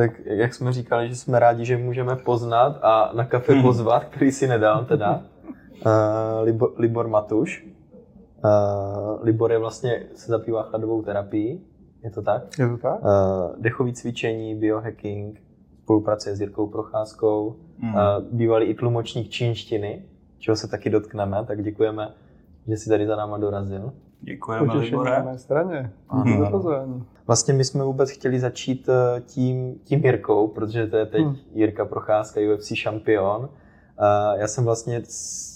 Tak jak jsme říkali, že jsme rádi, že můžeme poznat a na kafe hmm. pozvat, který si nedal teda, uh, Libor, Libor Matuš. Uh, Libor je vlastně, se zabývá chladovou terapií, je to tak? Je to tak? Uh, dechový cvičení, biohacking, spolupracuje s Jirkou Procházkou, mm. uh, bývalý i tlumočník čínštiny, čeho se taky dotkneme, tak děkujeme, že jsi tady za náma dorazil. Děkujeme, Libore. na mé straně. Mm. Vlastně my jsme vůbec chtěli začít tím, tím Jirkou, protože to je teď hmm. Jirka Procházka, UFC šampion. Uh, já jsem vlastně,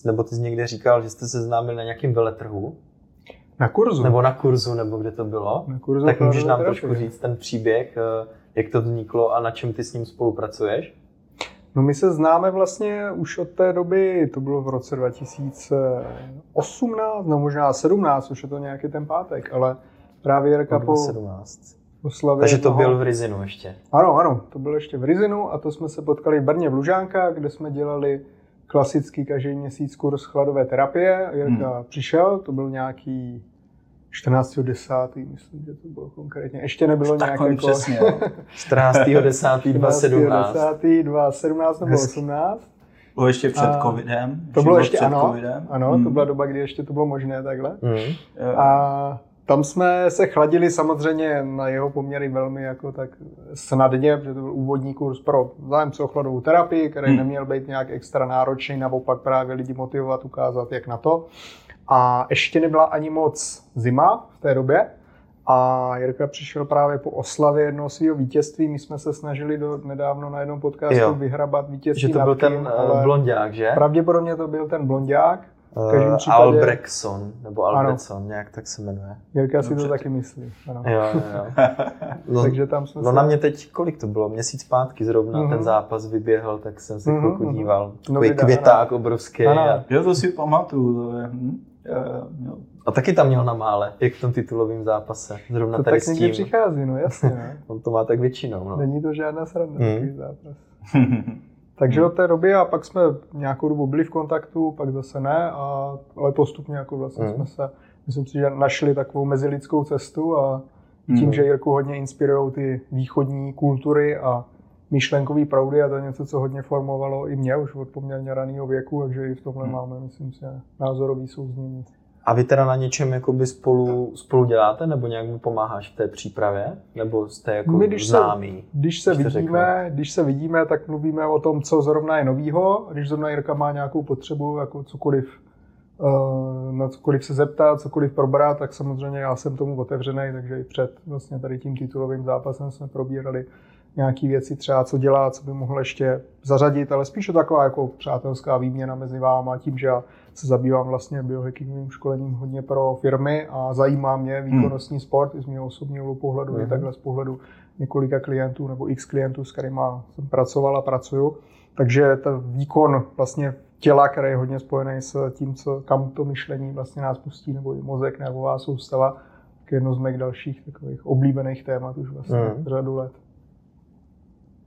nebo ty jsi někde říkal, že jste se známili na nějakém veletrhu. Na kurzu. Nebo na kurzu, nebo kde to bylo. Na kurzu tak můžeš nám trošku říct ten příběh, jak to vzniklo a na čem ty s ním spolupracuješ? No my se známe vlastně už od té doby, to bylo v roce 2018, no možná 17, už je to nějaký ten pátek, ale právě Jirka po 17. Oslavě Takže to toho... byl v Rizinu ještě. Ano, ano, to bylo ještě v Rizinu a to jsme se potkali v Brně v Lužánkách, kde jsme dělali klasický každý měsíc kurz chladové terapie. Jirka hmm. přišel, to byl nějaký 14.10. myslím, že to bylo konkrétně. Ještě nebylo nějak jako... přesně. 14.10. 2017. 2017 nebo 18. Bylo ještě před a covidem. To bylo ještě, ano, covidem. ano, hmm. to byla doba, kdy ještě to bylo možné takhle. Hmm. A tam jsme se chladili samozřejmě na jeho poměry velmi jako tak snadně, protože to byl úvodní kurz pro zájemce o chladovou terapii, který hmm. neměl být nějak extra náročný, naopak právě lidi motivovat, ukázat, jak na to. A ještě nebyla ani moc zima v té době. A Jirka přišel právě po oslavě jednoho svého vítězství. My jsme se snažili do, nedávno na jednom podcastu jo. vyhrabat vítězství. Že to byl ten uh, blondiák, že? Pravděpodobně to byl ten blondiák. Uh, případě... Albrechtson, nebo Albrechtson, nějak tak se jmenuje. Jirka si to taky myslí. Ano. Jo, jo, jo. No, Takže tam jsme no se... na mě teď, kolik to bylo? Měsíc zpátky zrovna uh-huh. ten zápas vyběhl, tak jsem se uh-huh, chvilku uh-huh. díval. Takový no, květák obrovský. Ano. A... Jo, to si pamatuju. To je. Hm? Jo. A taky tam měl na mále, jak v tom titulovém zápase. Zrovna to tady tak s tím. přichází, no jasně. Ne? On to má tak většinou. No. Není to žádná sranda, hmm. zápas. Takže od té doby a pak jsme nějakou dobu byli v kontaktu, pak zase ne, a, ale postupně jako vlastně hmm. jsme se, myslím si, že našli takovou mezilidskou cestu a tím, hmm. že Jirku hodně inspirují ty východní kultury a myšlenkový proudy a to je něco, co hodně formovalo i mě už od poměrně raného věku, takže i v tomhle hmm. máme, myslím si, názorový souznění. A vy teda na něčem jakoby spolu, spolu děláte, nebo nějak mu pomáháš v té přípravě? Nebo jste jako My, když známí? Se, když, se vidíme, když se vidíme, tak mluvíme o tom, co zrovna je novýho. Když zrovna Jirka má nějakou potřebu, jako cokoliv, uh, na cokoliv se zeptat, cokoliv probrat, tak samozřejmě já jsem tomu otevřený, takže i před vlastně tady tím titulovým zápasem jsme probírali nějaké věci třeba, co dělá, co by mohl ještě zařadit, ale spíše taková jako přátelská výměna mezi váma, tím, že já se zabývám vlastně biohackingovým školením hodně pro firmy a zajímá mě hmm. výkonnostní sport i z mého osobního pohledu, mm. i hmm. takhle z pohledu několika klientů nebo x klientů, s kterými jsem pracoval a pracuju. Takže ten výkon vlastně těla, který je hodně spojený s tím, co, kam to myšlení vlastně nás pustí, nebo i mozek, nervová soustava, tak je jedno z mých dalších takových oblíbených témat už vlastně mm. řadu let.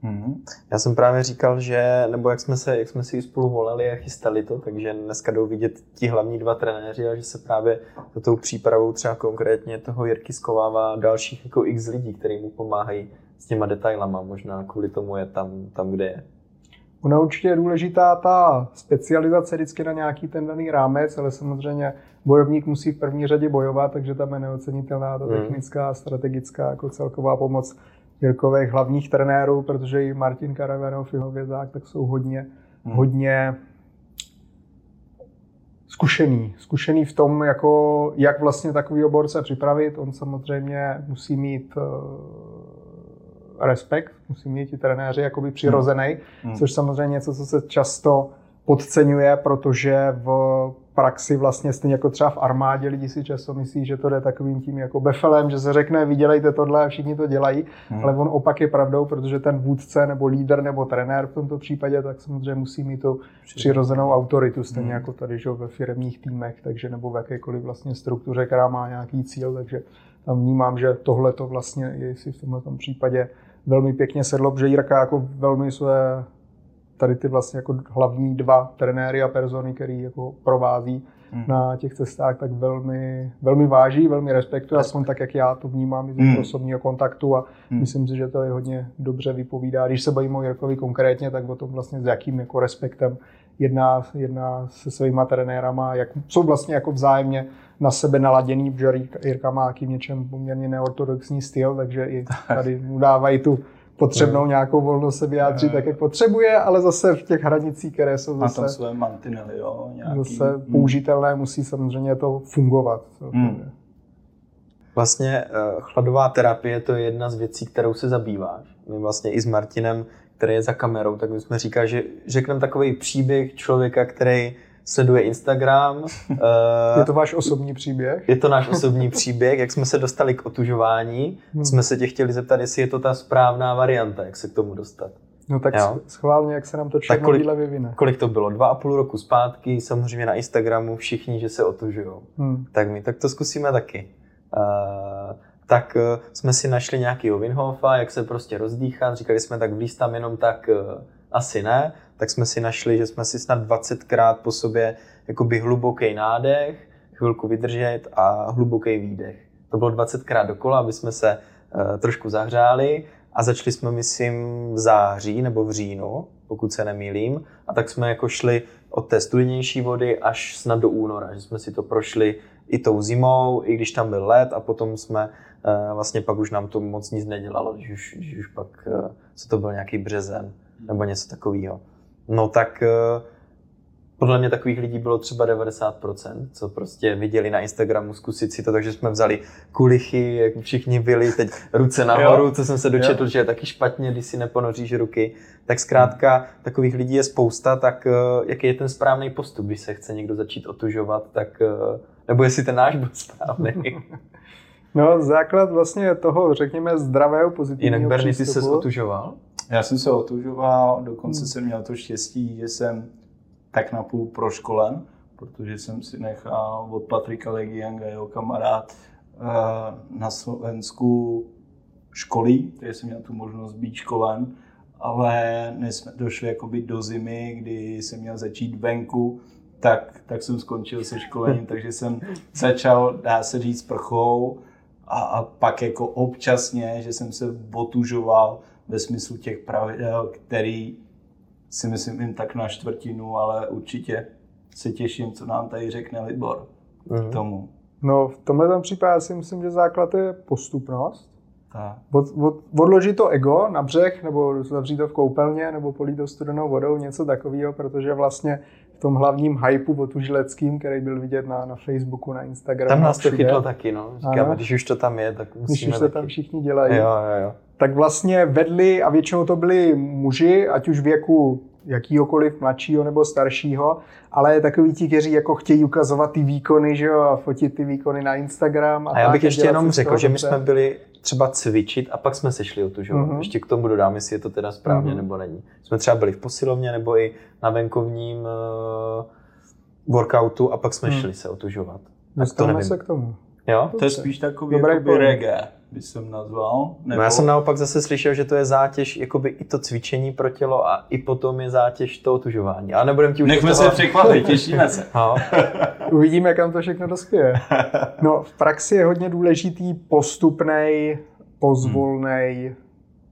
Mm-hmm. Já jsem právě říkal, že, nebo jak jsme, se, jak jsme si spolu volali a chystali to, takže dneska jdou vidět ti hlavní dva trenéři a že se právě za tou přípravou třeba konkrétně toho Jirky skovává dalších jako x lidí, kteří mu pomáhají s těma detailama. Možná kvůli tomu je tam, tam kde je. Ona určitě je důležitá ta specializace vždycky na nějaký ten daný rámec, ale samozřejmě bojovník musí v první řadě bojovat, takže tam je neocenitelná ta hmm. technická, strategická jako celková pomoc Jirkových hlavních trenérů, protože i Martin Karavanov, jeho vězák, tak jsou hodně, hmm. hodně zkušený. Zkušený v tom, jako, jak vlastně takový oborce připravit. On samozřejmě musí mít uh, respekt, musí mít ti trenéři jakoby přirozený, hmm. což samozřejmě něco, co se často podceňuje, protože v praxi vlastně stejně jako třeba v armádě lidi si často myslí, že to jde takovým tím jako befelem, že se řekne, vydělejte tohle a všichni to dělají, hmm. ale on opak je pravdou, protože ten vůdce nebo lídr nebo trenér v tomto případě, tak samozřejmě musí mít tu přirozenou autoritu, stejně hmm. jako tady že ve firmních týmech, takže nebo v jakékoliv vlastně struktuře, která má nějaký cíl, takže tam vnímám, že tohle to vlastně je si v tomto případě velmi pěkně sedlo, protože Jirka jako velmi své tady ty vlastně jako hlavní dva trenéry a persony, který jako provází hmm. na těch cestách, tak velmi, velmi váží, velmi respektuje, aspoň tak, jak já to vnímám z hmm. osobního kontaktu a hmm. myslím si, že to je hodně dobře vypovídá. Když se bavíme o Jirkovi konkrétně, tak o tom vlastně s jakým jako respektem jedná, jedná se svýma trenérama, jak jsou vlastně jako vzájemně na sebe naladěný, protože Jirka má v něčem poměrně neortodoxní styl, takže i tady mu dávají tu potřebnou nějakou volnost se vyjádřit tak, jak potřebuje, ale zase v těch hranicích, které jsou zase, tam své mantinely, jo, nějaký, zase hmm. použitelné, musí samozřejmě to fungovat. Hmm. Vlastně uh, chladová terapie to je jedna z věcí, kterou se zabýváš. My vlastně i s Martinem, který je za kamerou, tak my jsme říkali, že řekneme takový příběh člověka, který sleduje Instagram. Je to váš osobní příběh? Je to náš osobní příběh, jak jsme se dostali k otužování. Hmm. Jsme se tě chtěli zeptat, jestli je to ta správná varianta, jak se k tomu dostat. No tak jo? schválně, jak se nám to černobíle vyvine. Kolik to bylo? Dva a půl roku zpátky, samozřejmě na Instagramu všichni, že se otužují. Hmm. Tak my tak to zkusíme taky. Uh, tak uh, jsme si našli nějakýho Winhofa, jak se prostě rozdýchat. Říkali jsme, tak vlíz tam jenom tak uh, asi ne tak jsme si našli, že jsme si snad 20krát po sobě jakoby hluboký nádech, chvilku vydržet a hluboký výdech. To bylo 20krát dokola, aby jsme se uh, trošku zahřáli a začali jsme, myslím, v září nebo v říjnu, pokud se nemýlím. A tak jsme jako šli od té studenější vody až snad do února, že jsme si to prošli i tou zimou, i když tam byl led a potom jsme uh, vlastně pak už nám to moc nic nedělalo, když už, když už pak, uh, co to byl nějaký březen nebo něco takového. No tak eh, podle mě takových lidí bylo třeba 90%, co prostě viděli na Instagramu zkusit si to, takže jsme vzali kulichy, jak všichni byli, teď ruce nahoru, jo. co jsem se dočetl, jo. že je taky špatně, když si neponoříš ruky. Tak zkrátka takových lidí je spousta, tak eh, jaký je ten správný postup, když se chce někdo začít otužovat, tak eh, nebo jestli ten náš byl správný. No, základ vlastně toho, řekněme, zdravého pozitivního Jinak Bernie, ty se otužoval? Já jsem se otužoval, dokonce hmm. jsem měl to štěstí, že jsem tak napůl proškolen, protože jsem si nechal od Patrika Legianga, jeho kamarád, eh, na Slovensku školí, takže jsem měl tu možnost být školen, ale než jsme došli jakoby do zimy, kdy jsem měl začít venku, tak, tak jsem skončil se školením, takže jsem začal, dá se říct, prchou a, a pak jako občasně, že jsem se otužoval, ve smyslu těch pravidel, který si myslím jen tak na čtvrtinu, ale určitě se těším, co nám tady řekne Libor mm. k tomu. No v tomhle případě si myslím, že základ je postupnost. Od, od, odložit to ego na břeh, nebo zavřít to v koupelně, nebo polít to studenou vodou, něco takového, protože vlastně v tom hlavním hypeu otužileckým, který byl vidět na, na Facebooku, na Instagramu. Tam nás to chytlo taky, no. Říkám, když už to tam je, tak musíme Když už to taky. tam všichni dělají. Jo, jo, jo. Tak vlastně vedli, a většinou to byli muži, ať už věku jakýhokoliv mladšího nebo staršího, ale takový ti, kteří jako chtějí ukazovat ty výkony, že jo, a fotit ty výkony na Instagram. A, a já bych ještě jenom řekl, že my jsme byli třeba cvičit a pak jsme se šli otužovat. Mm-hmm. Ještě k tomu dodám, jestli je to teda správně mm-hmm. nebo není. Jsme třeba byli v posilovně nebo i na venkovním uh, workoutu a pak jsme mm. šli se otužovat. Dostaneme se k tomu. Jo? To je spíš takový Dobrý reggae, by jsem nazval. Nebo... No já jsem naopak zase slyšel, že to je zátěž, jakoby i to cvičení pro tělo a i potom je zátěž to otužování. Ale nebudem ti už Nechme toho... se překvapit, těšíme se. Uvidíme, kam to všechno dospěje. No, v praxi je hodně důležitý postupný, pozvolný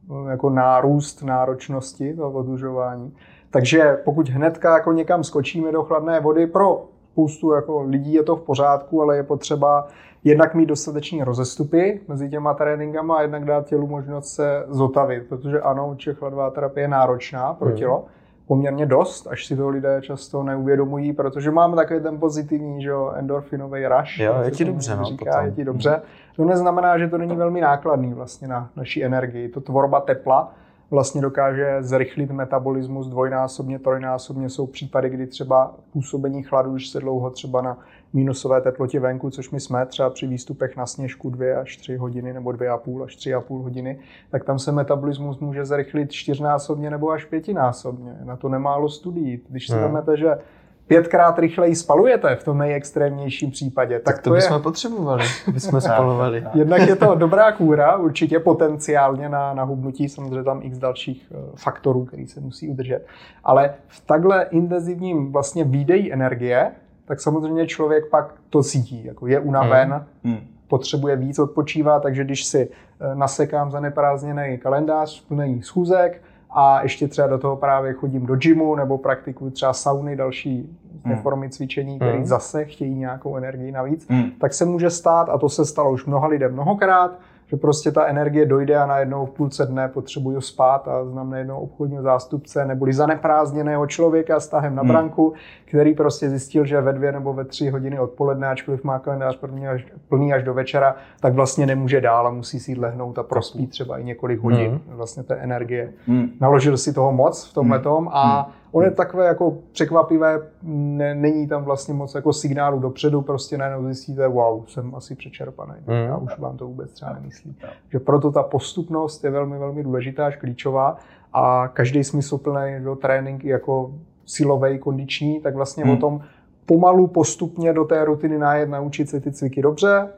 hmm. jako nárůst náročnosti toho otužování. Takže pokud hnedka jako někam skočíme do chladné vody, pro spoustu jako lidí je to v pořádku, ale je potřeba jednak mít dostatečné rozestupy mezi těma tréninkama a jednak dát tělu možnost se zotavit, protože ano, určitě chladová terapie je náročná pro tělo, poměrně dost, až si to lidé často neuvědomují, protože máme takový ten pozitivní, že jo, endorfinový rush. Jo, je ti dobře, no, říká, potom. je ti dobře. To neznamená, že to není velmi nákladný vlastně na naší energii. To tvorba tepla, vlastně dokáže zrychlit metabolismus dvojnásobně, trojnásobně. Jsou případy, kdy třeba působení chladu, když se dlouho třeba na minusové teplotě venku, což my jsme třeba při výstupech na sněžku 2 až 3 hodiny nebo 2,5 až 3,5 hodiny, tak tam se metabolismus může zrychlit čtyřnásobně nebo až pětinásobně. Na to nemálo studií. Když si hmm. vezmete, že pětkrát rychleji spalujete v tom nejextrémnějším případě, tak, Tak to to je, bychom potřebovali, bychom spalovali. jednak je to dobrá kůra, určitě potenciálně na, na hubnutí, samozřejmě tam x dalších eh, faktorů, který se musí udržet. Ale v takhle intenzivním vlastně výdeji energie, tak samozřejmě člověk pak to cítí, jako je unaven, Hmm. potřebuje víc odpočívat, takže když si eh, nasekám zaneprázdněný kalendář plný schůzek a ještě třeba do toho právě chodím do gymu nebo praktikuju třeba sauny, další Hmm. formy cvičení, které Hmm. zase chtějí nějakou energii navíc, Hmm. tak se může stát, a to se stalo už mnoha lidem mnohokrát, že prostě ta energie dojde a najednou v půlce dne potřebuju spát a znám najednou obchodního zástupce neboli zaneprázdněného člověka s tahem na Hmm. branku, který prostě zjistil, že ve dvě nebo ve tři hodiny odpoledne, ačkoliv má kalendář plný až, plný až do večera, tak vlastně nemůže dál a musí si jít lehnout a prospít třeba i několik hodin Hmm. vlastně té energie. Hmm. Naložil si toho moc v tomhle tom a Hmm. On je takové jako překvapivé, ne, není tam vlastně moc jako signálu dopředu, prostě najednou zjistíte, wow, jsem asi přečerpaný. Hmm. A už vám to vůbec třeba nemyslí. Že proto ta postupnost je velmi, velmi důležitá, až klíčová a každý smysluplný do trénink jako silový, kondiční, tak vlastně Hmm. o tom pomalu, postupně do té rutiny najet, naučit se ty cviky dobře,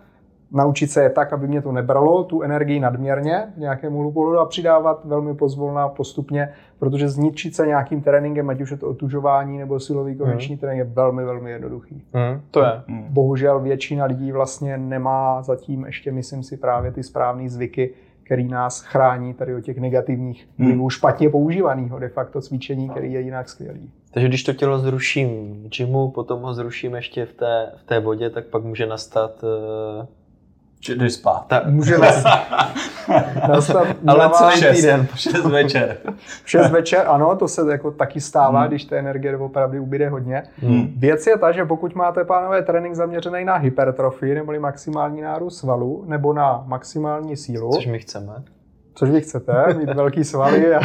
naučit se je tak, aby mě to nebralo, tu energii nadměrně v nějakém úhlu a přidávat velmi pozvolná postupně, protože zničit se nějakým tréninkem, ať už je to otužování nebo silový kondiční trénink, je velmi, velmi jednoduchý. Hmm, to je. Hmm. Bohužel většina lidí vlastně nemá zatím ještě, myslím si, právě ty správné zvyky, který nás chrání tady od těch negativních Hmm. vlivů špatně používaného de facto cvičení, který je jinak skvělý. Takže když to tělo zruším v gymu, potom ho zruším ještě v té, v té vodě, tak pak může nastat... Že jdeš spát. ta, Může nastat, nastat ale celý Šest. týden. Šest večer. 6 večer, ano, to se jako taky stává, Hmm. když té energie opravdu ubyde hodně. Hmm. Věc je ta, že pokud máte, pánové, trénink zaměřený na hypertrofii, neboli maximální nárůst svalu, nebo na maximální sílu, Což my chceme. což vy chcete, mít velký svaly a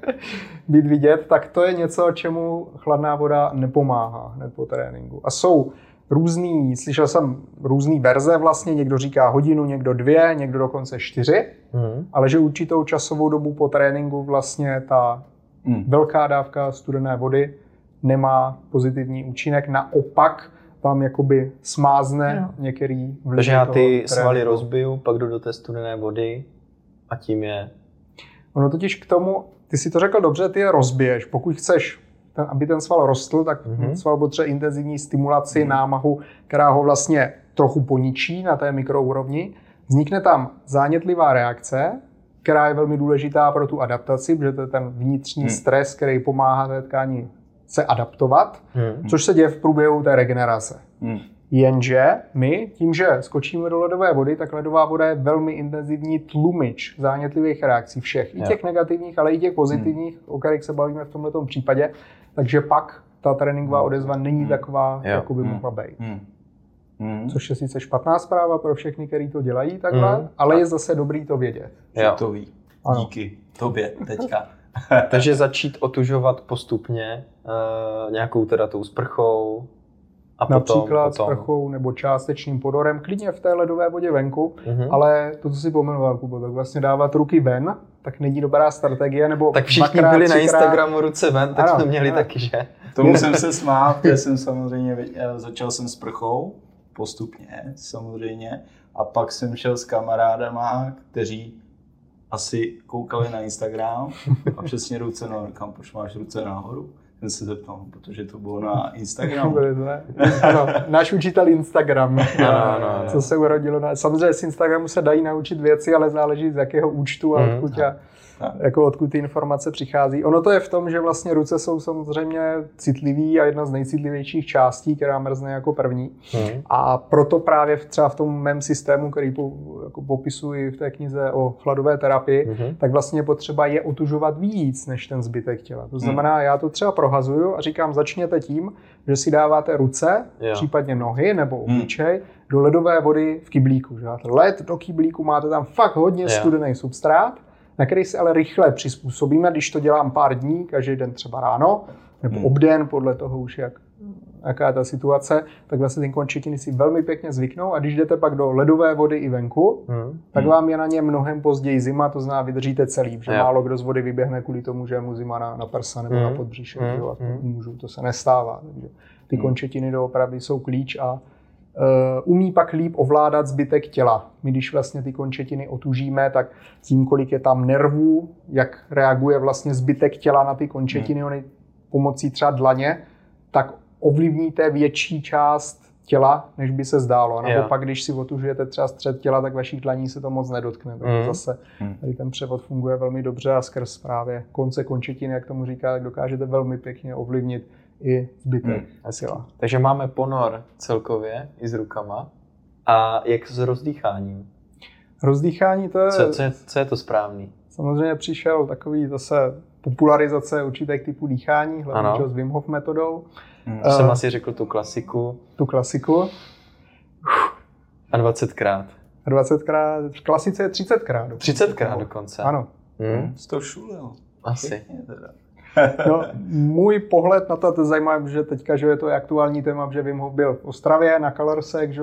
být vidět, tak to je něco, čemu chladná voda nepomáhá hned po tréninku. A jsou různý, slyšel jsem různý verze vlastně, někdo říká hodinu, někdo dvě, někdo dokonce čtyři, Hmm. ale že určitou časovou dobu po tréninku vlastně ta Hmm. velká dávka studené vody nemá pozitivní účinek, naopak vám jakoby smázne Jo. některý vlivy Takže já ty svaly rozbiju, pak jdu do té studené vody a tím je... Ono totiž k tomu, ty si to řekl dobře, ty je rozbiješ. Pokud chceš, ten, aby ten sval rostl, tak Mhm. mm-hmm. sval potřebuje intenzivní stimulaci, mm-hmm. námahu, která ho vlastně trochu poničí na té mikroúrovni. Vznikne tam zánětlivá reakce, která je velmi důležitá pro tu adaptaci, protože to je ten vnitřní Hmm. stres, který pomáhá té tkáni se adaptovat, Hmm. což se děje v průběhu té regenerace. Hmm. Jenže my, tím, že skočíme do ledové vody, tak ledová voda je velmi intenzivní tlumič zánětlivých reakcí všech. I těch negativních, ale i těch pozitivních, o kterých se bavíme v tomto případě. Takže pak ta tréninková odezva není Hmm. taková, Jo. jako by Hmm. mohla být. Hmm. Hmm. Což je sice špatná zpráva pro všechny, kteří to dělají takhle, Hmm. ale je zase dobrý to vědět. Že to ví. Ano. Díky tobě teďka. Takže začít otužovat postupně uh, nějakou teda tou sprchou a potom... Například potom. sprchou nebo částečným podorem, klidně v té ledové vodě venku, Mhm. ale to, co si pomenoval, Kubo, tak vlastně dávat ruky ven, tak není dobrá strategie, nebo Tak všichni dvakrát, byli na třikrát- Instagramu ruce ven, tak Ano, jsme měli ano. taky, že? Tomu jsem se smál, protože jsem samozřejmě, eh, začal jsem s prchou, postupně samozřejmě, a pak jsem šel s kamarádama, kteří asi koukali na Instagram a přesně ruce nahoru, kam proč máš ruce nahoru? Jsem se zeptal, protože to bylo na Instagramu. Ano, náš učitel Instagram, Ano, ano, ano. co se urodilo. Na... Samozřejmě z Instagramu se dají naučit věci, ale záleží z jakého účtu a Mhm. odkud, a, jako odkud ty informace přichází. Ono to je v tom, že vlastně ruce jsou samozřejmě citlivý a jedna z nejcitlivějších částí, která mrzne jako první. Hmm. A proto právě v- třeba v tom mém systému, který po, jako popisuji v té knize o chladové terapii, Mhm. tak vlastně je potřeba je otužovat víc než ten zbytek těla. Hmm. To znamená, já to třeba prohazuju a říkám, začněte tím, že si dáváte ruce, Jo. případně nohy nebo Hmm. obličej do ledové vody v kyblíku. Že led do kyblíku, máte tam fakt hodně Jo. studený substrát, na který se ale rychle přizpůsobíme, když to dělám pár dní, každý den třeba ráno, nebo Hmm. obden, podle toho už jak jaká je ta situace, tak vlastně ty končetiny si velmi pěkně zvyknou a když jdete pak do ledové vody i venku, Hmm. tak vám je na ně mnohem později zima, to znamená vydržíte celý, že Jo. málo kdo z vody vyběhne kvůli tomu, že je mu zima na, na prsa nebo Mm. na podbříšek, Mm. že a to Mm. můžu, to se nestává. Takže ty Mm. končetiny doopravdy jsou klíč a uh, umí pak líp ovládat zbytek těla. My když vlastně ty končetiny otužíme, tak tím, kolik je tam nervů, jak reaguje vlastně zbytek těla na ty končetiny, oni pomocí třeba dlaně, tak ovlivníte větší část těla, než by se zdálo. A Jo. naopak, když si otužujete třeba střed těla, tak vašich dlaní se to moc nedotkne. Takže Mm. zase Mm. tady ten převod funguje velmi dobře a skrz právě konce končetiny, jak tomu říká, tak dokážete velmi pěkně ovlivnit i zbytek Mm. Těla. Takže máme ponor celkově i s rukama. A jak s rozdýcháním? Rozdýchání to je, Co, co, je, co je to správný? samozřejmě přišel takový zase popularizace určitých typů dýchání, hlavně s Wim Hof metodou, Mm. Eh, Jsem asi řekl tu klasiku tu klasiku. a 20krát. 20krát, v klasice je 30krát. 30krát dokonce. Ano. Hmm. Jsi to šulil. Asi. Pěkně teda. No, můj pohled na to, to je zajímavé, že teďka že je to aktuální téma, že Wim Hof byl v Ostravě na Colorsec, že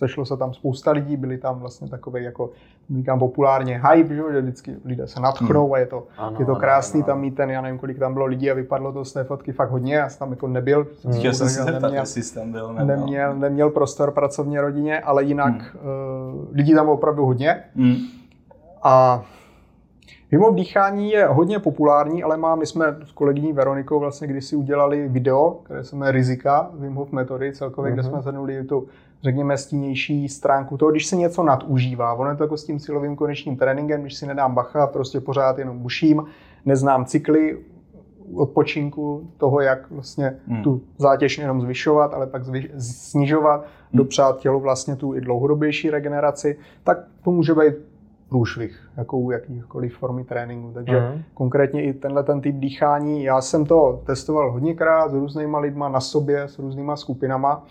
sešlo se tam spousta lidí, byli tam vlastně takový jako, říkám populárně hype, že, vždycky lidé se nadchnou Hmm. a je to, Ano, je to ano, krásný ano. tam mít ten, já nevím, kolik tam bylo lidí a vypadlo to z té fotky fakt hodně, já jsem tam jako nebyl, Hmm. Chtěl jsem se zeptat, neměl, jestli tam byl nebo... neměl, neměl prostor pracovně rodině, ale jinak Hmm. uh, lidí tam bylo opravdu hodně. Mm. A Wim Hof dýchání je hodně populární, ale má, my jsme s kolegyní Veronikou vlastně kdysi udělali video, které se jmenuje Rizika Wim Hof metody celkově, mm-hmm. kde Mhm. jsme zhrnuli tu, řekněme, stínější stránku toho, když se něco nadužívá. Ono je to jako s tím silovým konečným tréninkem, když si nedám bacha, prostě pořád jenom buším, neznám cykly odpočinku toho, jak vlastně Hmm. tu zátěž jenom zvyšovat, ale pak snižovat, dopřát tělu vlastně tu i dlouhodobější regeneraci, tak to může být průšvih, jako u jakýchkoliv formy tréninku. Takže Mhm. konkrétně i tenhle ten typ dýchání, já jsem to testoval hodněkrát s různýma lidma na sobě, s různýma skupinama.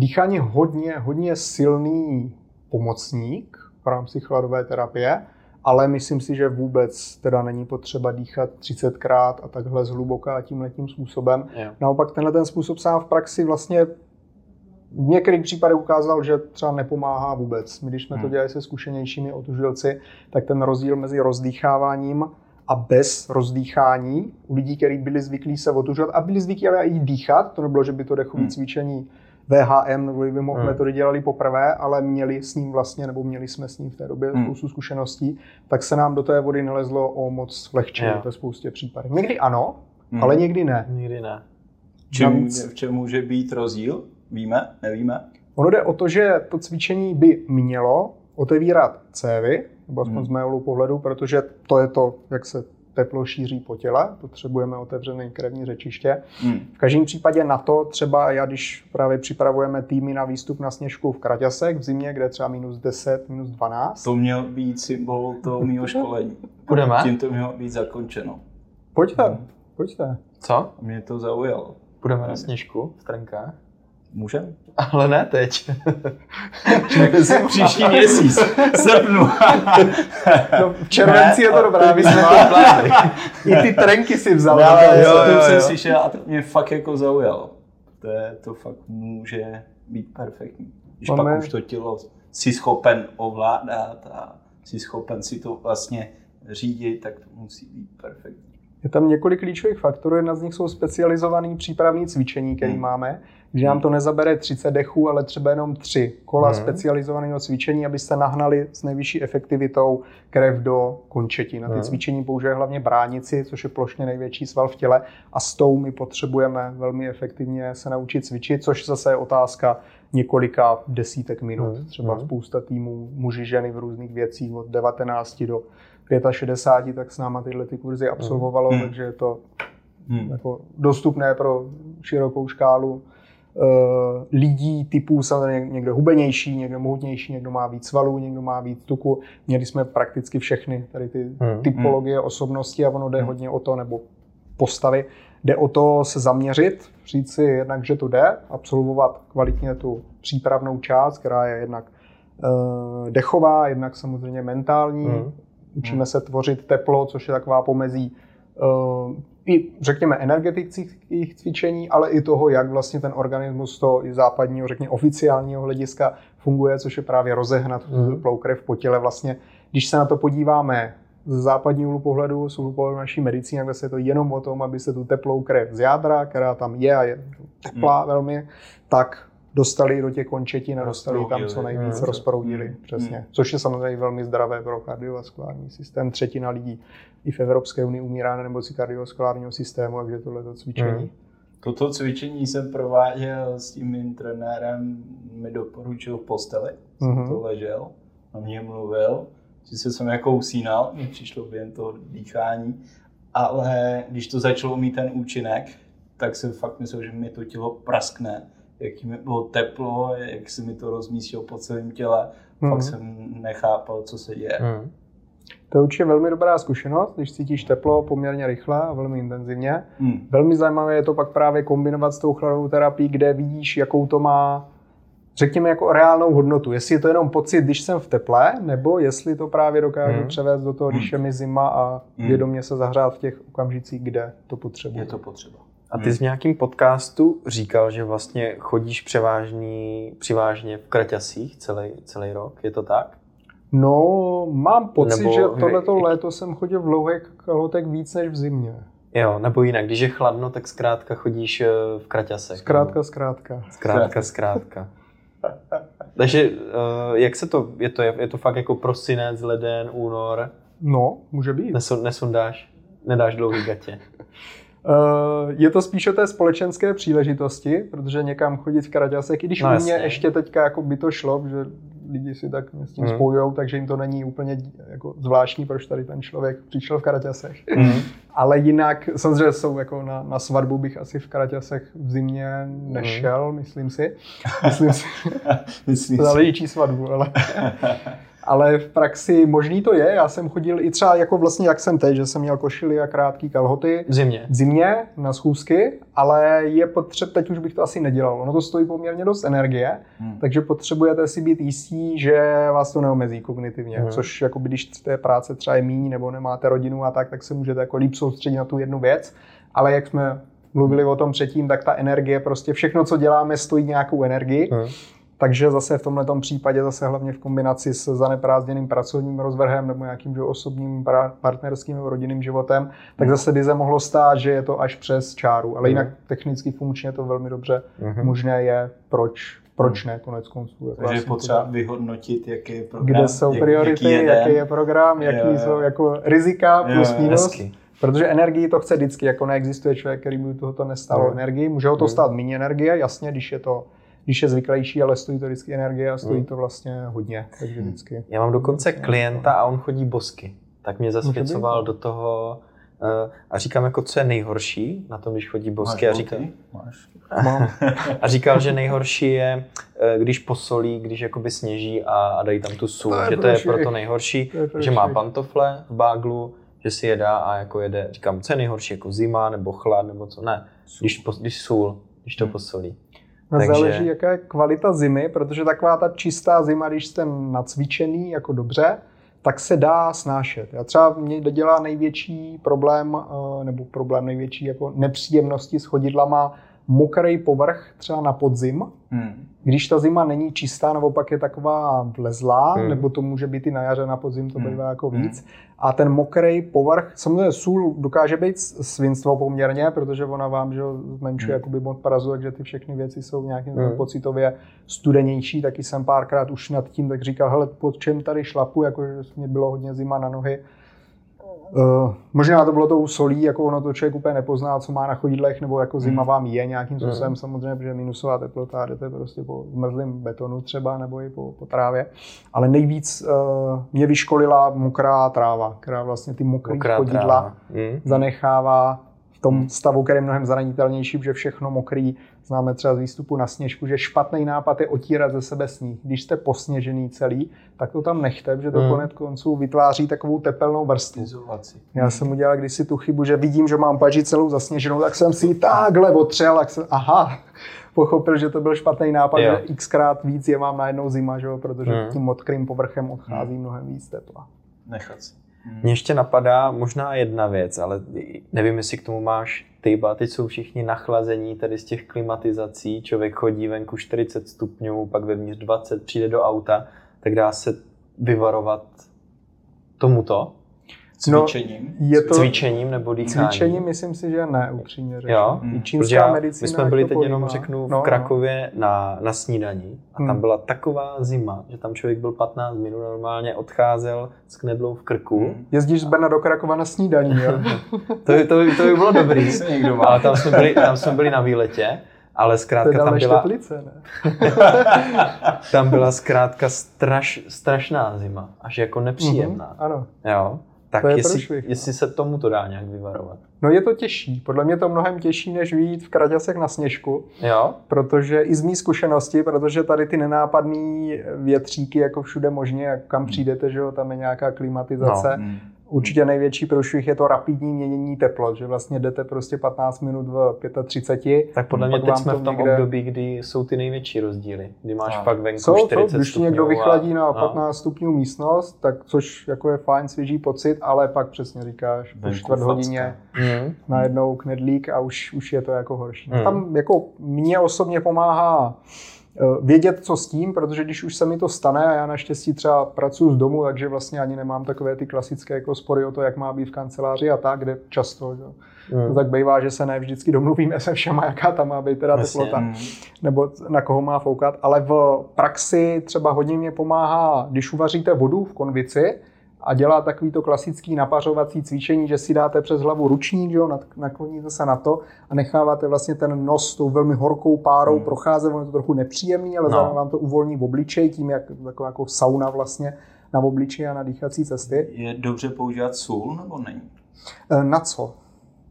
Dýchání je hodně, hodně silný pomocník v rámci chladové terapie, ale myslím si, že vůbec teda není potřeba dýchat 30krát a takhle zhluboka a tím letím způsobem. Jo. Naopak tenhle ten způsob sám v praxi vlastně v některých případech ukázal, že třeba nepomáhá vůbec. My, když jsme to Hmm. dělali se zkušenějšími otužilci, tak ten rozdíl mezi rozdýcháváním a bez rozdýchání u lidí, kteří byli zvyklí se otužovat a byli zvyklí ale i dýchat, to nebylo, že by to dechové Hmm. cvičení VHM nebo Wim Hof Hmm. metody dělali poprvé, ale měli s ním vlastně, nebo měli jsme s ním v té době Hmm. spoustu zkušeností, tak se nám do té vody nelezlo o moc lehčí Jo. ve spoustě případů. Někdy ano, Mm. ale někdy ne. Nikdy ne. V čem, Navíc- v čem může být rozdíl? Víme? Nevíme? Ono jde o to, že to cvičení by mělo otevírat cévy, nebo aspoň Hmm. z mého pohledu, protože to je to, jak se teplo šíří po těle, potřebujeme otevřené krevní řečiště. Mm. V každém případě na to třeba já, když právě připravujeme týmy na výstup na sněžku v Kraťasek v zimě, kde je třeba minus 10, minus 12, To měl být symbol toho mého školení. Půjdeme? Tím to mělo být zakončeno. pojďte, Hmm. pojďte. Co? A mě to zaujalo. Půjdeme na sněžku v trenkách? Můžem? Ale ne teď. Příští měsíc, srpnu. No, v červenci Ne, je to dobrá My jsme to. I ty trenky si vzal. No, ale jo, jo, jo, jo, jo. jsem slyšel a to mě fakt jako zaujalo. To, je, to fakt může být perfektní. Když Máme- pak už to tělo si schopen ovládat a si schopen si to vlastně řídit, tak to musí být perfektní. Je tam několik klíčových faktorů, jedna z nich jsou specializované přípravní cvičení, které Hmm. máme, že nám to nezabere 30 dechů, ale třeba jenom 3 kola Hmm. specializovaného cvičení, abyste nahnali s nejvyšší efektivitou krev do končetin. Na ty Hmm. cvičení použije hlavně bránici, což je plošně největší sval v těle a s tou my potřebujeme velmi efektivně se naučit cvičit, což zase je otázka několika desítek minut. Hmm. Třeba Hmm. spousta týmů, muži, ženy v různých věcích od 19 do 65, tak s náma tyhle ty kurzy absolvovalo, Hmm. takže je to Hmm. jako dostupné pro širokou škálu eh, lidí typů, samozřejmě někdo hubenější, někdo mohutnější, někdo má víc svalů, někdo má víc tuku. Měli jsme prakticky všechny tady ty Hmm. typologie osobnosti a ono jde Hmm. hodně o to, nebo postavy, jde o to se zaměřit, říct si jednak, že to jde, absolvovat kvalitně tu přípravnou část, která je jednak eh, dechová, jednak samozřejmě mentální. Hmm. Učíme se tvořit teplo, což je taková pomezí uh, i řekněme energetických cvičení, ale i toho, jak vlastně ten organismus toho západního, řekněme oficiálního hlediska funguje, což je právě rozehnat mm. teplou krev po těle. Vlastně, když se na to podíváme z západního úhlu pohledu, z úhlu pohledu naší medicíny, kde se je to jenom o tom, aby se tu teplou krev z jádra, která tam je a je teplá mm. velmi, tak dostali do těch končetin a dostali tam co nejvíc, rozproudili, mm. přesně. Mm. Což je samozřejmě velmi zdravé pro kardiovaskulární systém. Třetina lidí i v Evropské unii umírá na nemoci kardiovaskulárního systému, takže tohle cvičení. Mm. Toto cvičení jsem prováděl s tím mým trenérem, mi doporučil v posteli, jsem mm-hmm. to ležel, na mě mluvil, že jsem jako usínal, mi přišlo během toho dýchání, ale když to začalo mít ten účinek, tak jsem fakt myslel, že mi to tělo praskne, jak mi bylo teplo, jak se mi to rozmístilo po celém těle, mm. fakt jsem nechápal, co se děje. Mm. To je určitě velmi dobrá zkušenost, když cítíš teplo poměrně rychle a velmi intenzivně. Hmm. Velmi zajímavé je to pak právě kombinovat s tou chladovou terapií, kde vidíš, jakou to má, řekněme, jako reálnou hodnotu. Jestli je to jenom pocit, když jsem v teple, nebo jestli to právě dokážu hmm. převést do toho, když je mi zima a hmm. vědomě se zahřát v těch okamžicích, kde to potřebuje. Je to potřeba. A ty jsi v nějakém podcastu říkal, že vlastně chodíš převážný, přivážně v kraťasích celý, celý rok, je to tak? No, mám pocit, nebo, že tohleto léto jsem chodil v dlouhých kalhotech víc než v zimě. Jo, nebo jinak, když je chladno, tak zkrátka chodíš eh, v kraťasech. Zkrátka, nebo... zkrátka. Zkrátka, zkrátka. Takže eh, jak se to, je to, je to fakt jako prosinec, leden, únor? No, může být. nesundáš, nedáš dlouhý gatě. Eh, je to spíš o té společenské příležitosti, protože někam chodit v kraťasech, i když no, u mě ještě teďka jako by to šlo, že lidi si tak s tím mm. spojují, takže jim to není úplně jako zvláštní, proč tady ten člověk přišel v karaťasech. Mm. Ale jinak, samozřejmě jsou jako na, na svatbu bych asi v karaťasech v zimě nešel, mm. myslím si. Myslím si. myslím si. svatbu, ale ale v praxi možný to je. Já jsem chodil i třeba jako vlastně jak jsem teď, že jsem měl košily a krátký kalhoty. V zimě. V zimě na schůzky, ale je potřeba, teď už bych to asi nedělal. Ono to stojí poměrně dost energie, hmm. takže potřebujete si být jistí, že vás to neomezí kognitivně, hmm. což jako když té práce třeba je míň nebo nemáte rodinu a tak, tak se můžete jako líp soustředit na tu jednu věc. Ale jak jsme mluvili o tom předtím, tak ta energie, prostě všechno, co děláme, stojí nějakou energii. Hmm. Takže zase v tomto případě zase hlavně v kombinaci s zaneprázdněným pracovním rozvrhem nebo nějakým že osobním partnerským nebo rodinným životem, tak hmm. zase by se mohlo stát, že je to až přes čáru. Ale jinak hmm. technicky funkčně to velmi dobře mm-hmm. možné je, proč proč ne, konec konců. Takže vlastně je potřeba vyhodnotit, jaký je program. Kde jsou priority, jaký, jaký je program, jaký jo, jo. jsou jako rizika plus minus. Protože energii to chce vždycky, jako neexistuje člověk, který by tohoto nestalo no. energii. Může ho to stát méně energie, jasně, když je to když je zvyklejší, ale stojí to vždycky energie a stojí hmm. to vlastně hodně. Takže vždycky. Já mám dokonce klienta a on chodí bosky. Tak mě zasvěcoval do toho uh, a říkám, jako co je nejhorší na tom, když chodí bosky. Máš a říkal, Máš. a říkal, že nejhorší je, eh, když posolí, když jakoby sněží a, a dají tam tu sůl, to že to je proto nejhorší, to je že má pantofle v báglu, že si jedá a jako jede. Říkám, co je nejhorší, jako zima nebo chlad nebo co? Ne, když, když sůl, když to hmm. posolí. No, Takže... Záleží, jaká je kvalita zimy, protože taková ta čistá zima, když jste nacvičený jako dobře, tak se dá snášet. Já třeba mě dělá největší problém, eh, nebo problém největší jako nepříjemnosti s chodidlama mokrý povrch třeba na podzim, hmm. Když ta zima není čistá, nebo pak je taková vlezlá, hmm. nebo to může být i na jaře, na podzim to hmm. bývá jako hmm. víc. A ten mokrý povrch, samozřejmě sůl dokáže být svinstvo poměrně, protože ona vám že zmenšuje hmm. jakoby mod parazu, takže ty všechny věci jsou nějakým hmm. pocitově studenější. Taky jsem párkrát už nad tím tak říkal, hele, pod čem tady šlapu, jakože mě bylo hodně zima na nohy Uh, možná to bylo tou solí, jako ono to člověk úplně nepozná, co má na chodidlech, nebo jako zima hmm. vám je nějakým hmm. způsobem, mm. samozřejmě, protože minusová teplota, jdete prostě po zmrzlém betonu třeba, nebo i po, po trávě. Ale nejvíc uh, mě vyškolila mokrá tráva, která vlastně ty mokré chodidla mm. zanechává v tom stavu, který je mnohem zranitelnější, protože všechno mokrý Známe třeba z výstupu na sněžku, že špatný nápad je otírat ze sebe sníh. Když jste posněžený celý, tak to tam nechte, že to hmm. konec konců vytváří takovou tepelnou vrstvu. Izolaci. Já hmm. jsem udělal kdysi tu chybu, že vidím, že mám paži celou zasněženou, tak jsem si ji takhle otřel, tak jsem, aha, pochopil, že to byl špatný nápad, jo. že xkrát víc je mám najednou zima, že? protože hmm. tím modkrým povrchem odchází hmm. mnohem víc tepla. Nechat si. Hmm. Mě ještě napadá možná jedna věc, ale nevím, jestli k tomu máš ty, a teď jsou všichni nachlazení tady z těch klimatizací, člověk chodí venku 40 stupňů, pak vevnitř 20, přijde do auta, tak dá se vyvarovat tomuto Cvičením. No, je to cvičením nebo dýcháním. cvičením, myslím si, že ne, upřímně řečeno. Jo? Hmm. Čínská já, medicína my jsme byli teď jenom, řeknu, v No, no. Krakově na, na snídaní a tam Hmm. byla taková zima, že tam člověk byl 15 minut, normálně odcházel s knedlou v krku. Hmm. Jezdíš z Brna do Krakova na snídaní, jo? To, by- to, by- to by bylo dobrý, Se někdo má. ale tam jsme, byli, tam jsme byli na výletě, ale zkrátka tam byla, Teplice, ne? tam byla zkrátka straš, strašná zima, až jako nepříjemná. Mhm, Ano. Jo? Tak To je jestli, průšvih, no. jestli se tomu to dá nějak vyvarovat. No je to těžší. Podle mě to mnohem těžší, než vyjít v kraťasech na sněžku, Jo? protože i z mý zkušenosti, protože tady ty nenápadné větříky jako všude možně, jak kam přijdete, že jo, tam je nějaká klimatizace. Hmm. Určitě největší průšvih je to rapidní měnění teplot, že vlastně jdete prostě 15 minut v 35. Tak podle mě Pak teď jsme v tom někde- období, kdy jsou ty největší rozdíly. Kdy máš Tak. fakt venku Jsou, 40 jsou, když ti někdo a- vychladí na no. 15 stupňů místnost, tak což jako je fajn, svěží pocit, ale pak přesně říkáš, po čtvrt hodině Hmm. najednou knedlík a už, už je to jako horší. Hmm. Tam jako mě osobně pomáhá vědět, co s tím, protože když už se mi to stane a já naštěstí třeba pracuji z domu, takže vlastně ani nemám takové ty klasické jako spory o to, jak má být v kanceláři a tak, kde často, že? Hmm. to tak bývá, že se ne vždycky domluvíme se všema, jaká tam má být teda Jasně. teplota Hmm. nebo na koho má foukat, ale v praxi třeba hodně mě pomáhá, když uvaříte vodu v konvici a dělá takový to klasický napařovací cvičení, že si dáte přes hlavu ručník, že jo, nak- nakloníte se na to a necháváte vlastně ten nos s tou velmi horkou párou Hmm. procházet, ono je to trochu nepříjemný, ale No. zároveň vám to uvolní v obličeji, tím jak taková jako sauna vlastně na obličeji a na dýchací cesty. Je dobře používat sůl nebo není? E, Na co?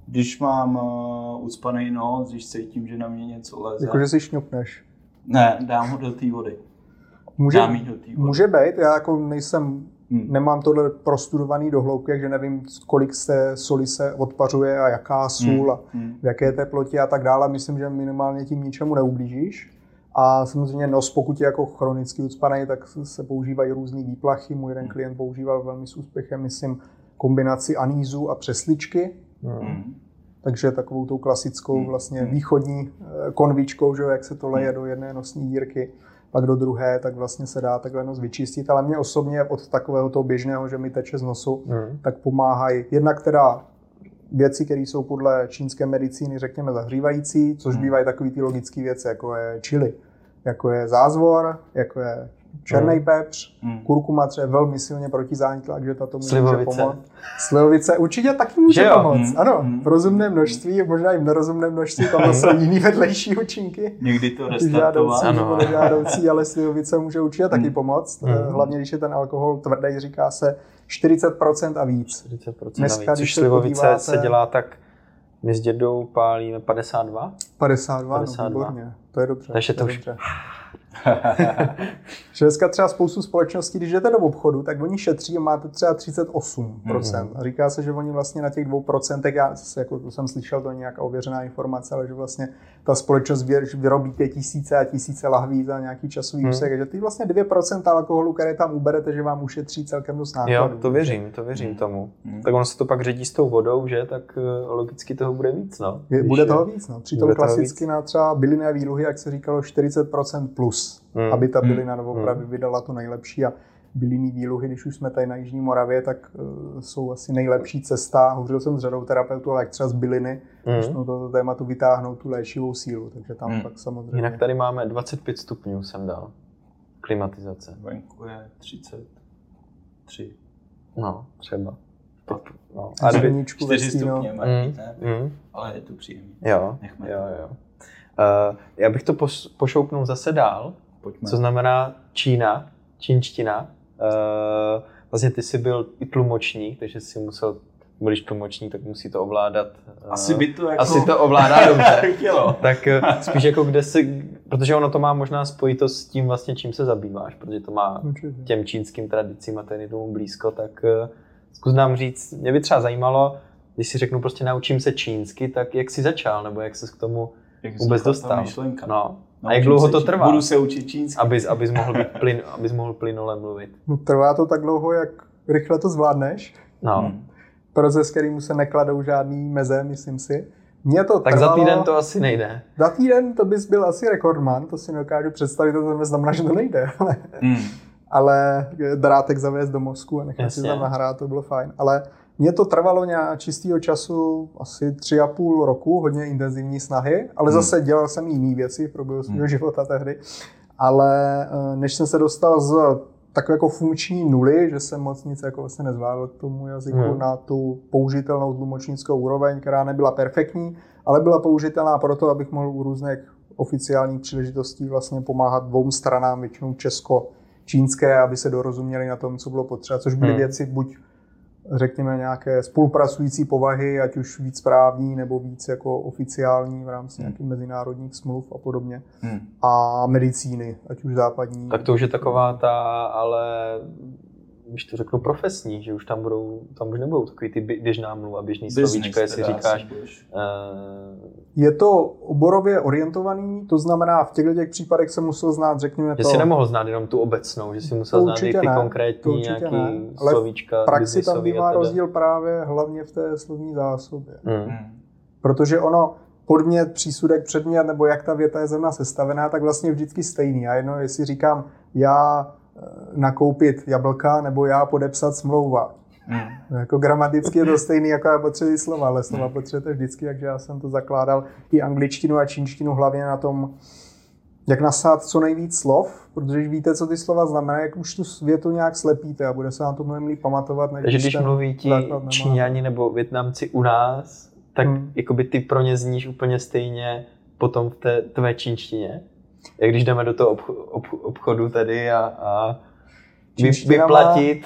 Když mám uh, ucpaný nos, když cítím, že na mě něco leze. Jakože si šňupneš. Ne, dám ho do té vody. Může, Dám do té vody. může být, já jako nejsem Hmm. Nemám tohle prostudovaný do hloubky, takže nevím, kolik se soli se odpařuje a jaká sůl a Hmm. v jaké teplotě a tak dále. Myslím, že minimálně tím ničemu neublížíš. A samozřejmě nos, pokud je jako chronicky ucpaný, tak se používají různé výplachy. Můj jeden klient používal velmi s úspěchem, myslím, kombinaci anízu a přesličky. Hmm. Hmm. Takže takovou tou klasickou Hmm. vlastně Hmm. východní eh, konvičkou, že jo, jak se to leje do jedné nosní dírky, pak do druhé, tak vlastně se dá takhle nos vyčistit. Ale mě osobně od takového toho běžného, že mi teče z nosu, Hmm. tak pomáhají jednak teda věci, které jsou podle čínské medicíny, řekněme, zahřívající, což Hmm. bývají takové ty logické věci, jako je chili, jako je zázvor, jako je černý Hmm. pepř, Hmm. kurkuma třeba je velmi silně protizánitlá, že tato může Slivovice. pomoct. Slivovice určitě taky může Že pomoct. Hmm. Ano, Hmm. v rozumném množství, možná i v nerozumném množství, tam jsou jiný vedlejší účinky. Někdy to Žádoucí restartovat. Ano. nebo nežádoucí, ale slivovice může určitě taky Hmm. pomoct. Hmm. Eh, Hlavně, když je ten alkohol tvrdý, říká se 40% a víc. 40% Dneska, navíc, když což se slivovice podíváte- se dělá tak, my s dědou pálíme 52, 52, 52. no výborně. To je dobře. Takže to je už- dobře. Že dneska třeba spoustu společností, když jdete do obchodu, tak oni šetří a máte třeba 38%. Mhm. A říká se, že oni vlastně na těch 2%, já zase jako to jsem slyšel, to je nějaká ověřená informace, ale že vlastně ta společnost vy- vyrobí tisíce a tisíce lahví za nějaký časový Mhm. úsek, že ty vlastně 2% alkoholu, které tam uberete, že vám ušetří celkem dost nákladů. Jo, to věřím, to věřím Hmm. tomu. Hmm. Tak ono se to pak ředí s tou vodou, že? Tak eh, logicky toho bude víc, no. Je, bude je- toho víc, no. Přitom klasicky na třeba bylinné výluhy, jak se říkalo, 40% plus, Hmm. aby ta Hmm. bylina doopravdy vydala to nejlepší. A bylinný výluhy, když už jsme tady na Jižní Moravě, tak uh, jsou asi nejlepší cesta. Hovořil jsem s řadou terapeutů, ale jak třeba z byliny, Hmm. hmm. no tohoto tématu vytáhnout tu léčivou sílu. Takže tam Hmm. pak samozřejmě. Jinak tady máme 25 stupňů, jsem dal. Klimatizace. Venku je 33. No, třeba. Teď, no. A A kdyby, Zvníčku ve 4 stínu. stupně, mm, mm. ne? mm, ale je to příjemné. jo, Nechme jo, jo. Uh, já bych to pos, pošoupnul zase dál, Pojďme. co znamená Čína, čínština. Uh, vlastně ty jsi byl i tlumočník, takže jsi musel, když tlumočník, tak musí to ovládat. uh, Asi by to jako... asi to ovládá dobře. tak eh, spíš jako kde se, protože ono to má možná spojitost s tím vlastně, čím se zabýváš, protože to má těm čínským tradicím a ten je tomu blízko, tak eh, zkus nám říct, mě by třeba zajímalo, když si řeknu prostě naučím se čínsky, tak jak jsi začal, nebo jak jsi k tomu, Jak Vůbec dostal. Myšlenka. no, a jak dlouho to trvá, Budu se učit čínsky. abys, abys, mohl být plyn, abys mohl plynule mluvit. No, trvá to tak dlouho, jak rychle to zvládneš. No. Hmm. Proces, kterýmu se nekladou žádný meze, myslím si. Mě to Tak trvalo, za týden to asi nejde. Za týden to bys byl asi rekordman, to si nedokážu představit, to znamená, že to nejde. Ale, Hmm. ale drátek zavést do mozku a nechat si Jasně. tam nahrát, to bylo fajn. Ale mně to trvalo nějak čistého času asi tři a půl roku, hodně intenzivní snahy, ale Hmm. zase dělal jsem jiné věci v průběhu svého Hmm. života tehdy. Ale eh, než jsem se dostal z takové jako funkční nuly, že jsem moc nic jako vlastně nezvládl k tomu jazyku Hmm. na tu použitelnou tlumočnickou úroveň, která nebyla perfektní, ale byla použitelná proto, abych mohl u různých oficiálních příležitostí vlastně pomáhat dvou stranám, většinou česko-čínské, aby se dorozuměli na tom, co bylo potřeba, což byly Hmm. věci buď řekněme nějaké spolupracující povahy, ať už víc právní nebo víc jako oficiální v rámci Hmm. nějakých mezinárodních smluv a podobně. Hmm. A medicíny, ať už západní. Tak to už je taková ta, ale když to řeknu profesní, že už tam budou, tam už nebudou takový ty bě- běžná mluva, běžný Business slovíčka, jestli říkáš, uh, Je to oborově orientovaný, to znamená, v těchto těch případech se musel znát, řekněme že to, si nemohl znát jenom tu obecnou, že si musel znát i ty ne, konkrétní nějaký ne, ale slovíčka, v praxi tam bývá rozdíl právě hlavně v té slovní zásobě. Hmm. Hmm. Protože ono, podmět, přísudek, předmět, nebo jak ta věta je zrovna sestavená, tak vlastně je vždycky stejný. A jedno, jestli říkám, já nakoupit jablka, nebo já podepsat smlouva. Hmm. Jako gramaticky je to stejný, jako já potřebuji slova, ale slova potřebujete vždycky, takže já jsem to zakládal i angličtinu a čínštinu hlavně na tom, jak nasát co nejvíc slov, protože když víte, co ty slova znamenají, jak už tu větu nějak slepíte a bude se vám to mnohem líp pamatovat, než Takže když mluví ti. Číňani nebo Větnamci u nás, tak Hmm. jakoby ty pro ně zníš úplně stejně potom v té tvé čínštině. Jak když jdeme do toho obch- ob- obchodu tady a, a Čínština má- vyplatit,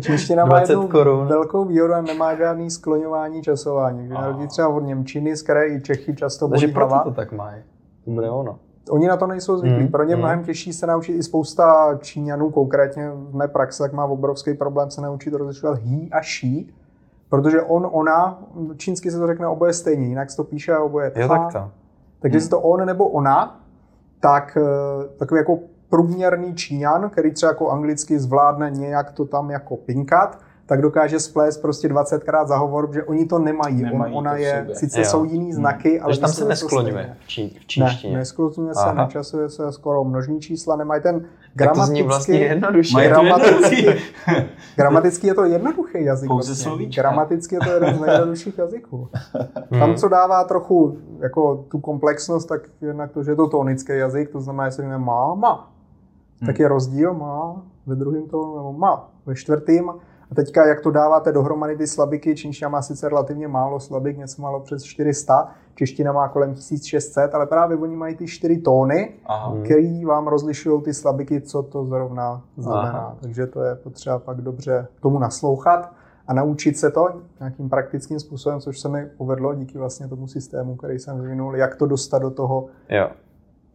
Čínština má 20 jednu korun. velkou výhodu a nemá žádný skloňování časování. Když A. na rozdíl třeba od Němčiny, z které i Čechy často takže bolí proto hlava, to tak mají. To bude ono. Oni na to nejsou zvyklí. Mm, Pro ně mm. mnohem těžší se naučit i spousta Číňanů, konkrétně v mé praxi, tak má obrovský problém se naučit rozlišovat he a she, protože on, ona, čínsky se to řekne oboje stejně, jinak se to píše oboje Jo, tha. tak to. Takže jestli to on nebo ona, tak eh, takový jako průměrný Číňan, který třeba jako anglicky zvládne nějak to tam jako pinkat, tak dokáže splést prostě 20krát za hovor, že oni to nemají. Nemají On, ona to je, sobě. sice Jo. jsou jiný znaky, ale Takže tam se neskloňuje v, čí, v Ne, čínštině. neskloňuje se, Aha. nečasuje se skoro množní čísla, nemají ten tak to gramaticky, vlastně jednoduše. To Gramaticky- gramaticky je to jednoduchý jazyk. Pouze vlastně. slovíčka. Gramaticky je to jeden z nejjednodušších jazyků. Tam, co dává trochu jako tu komplexnost, tak jednak to, že je to tónický jazyk, to znamená, jestli má, má, tak je rozdíl má ve druhém tónu, nebo má ve čtvrtém. A teďka, jak to dáváte dohromady ty slabiky, čínština má sice relativně málo slabik, něco málo přes 400, čeština má kolem 1600, ale právě oni mají ty čtyři tóny, Aha. Hmm. který vám rozlišují ty slabiky, co to zrovna znamená. Aha. Takže to je potřeba pak dobře tomu naslouchat a naučit se to nějakým praktickým způsobem, což se mi povedlo díky vlastně tomu systému, který jsem vyvinul, jak to dostat do toho Jo.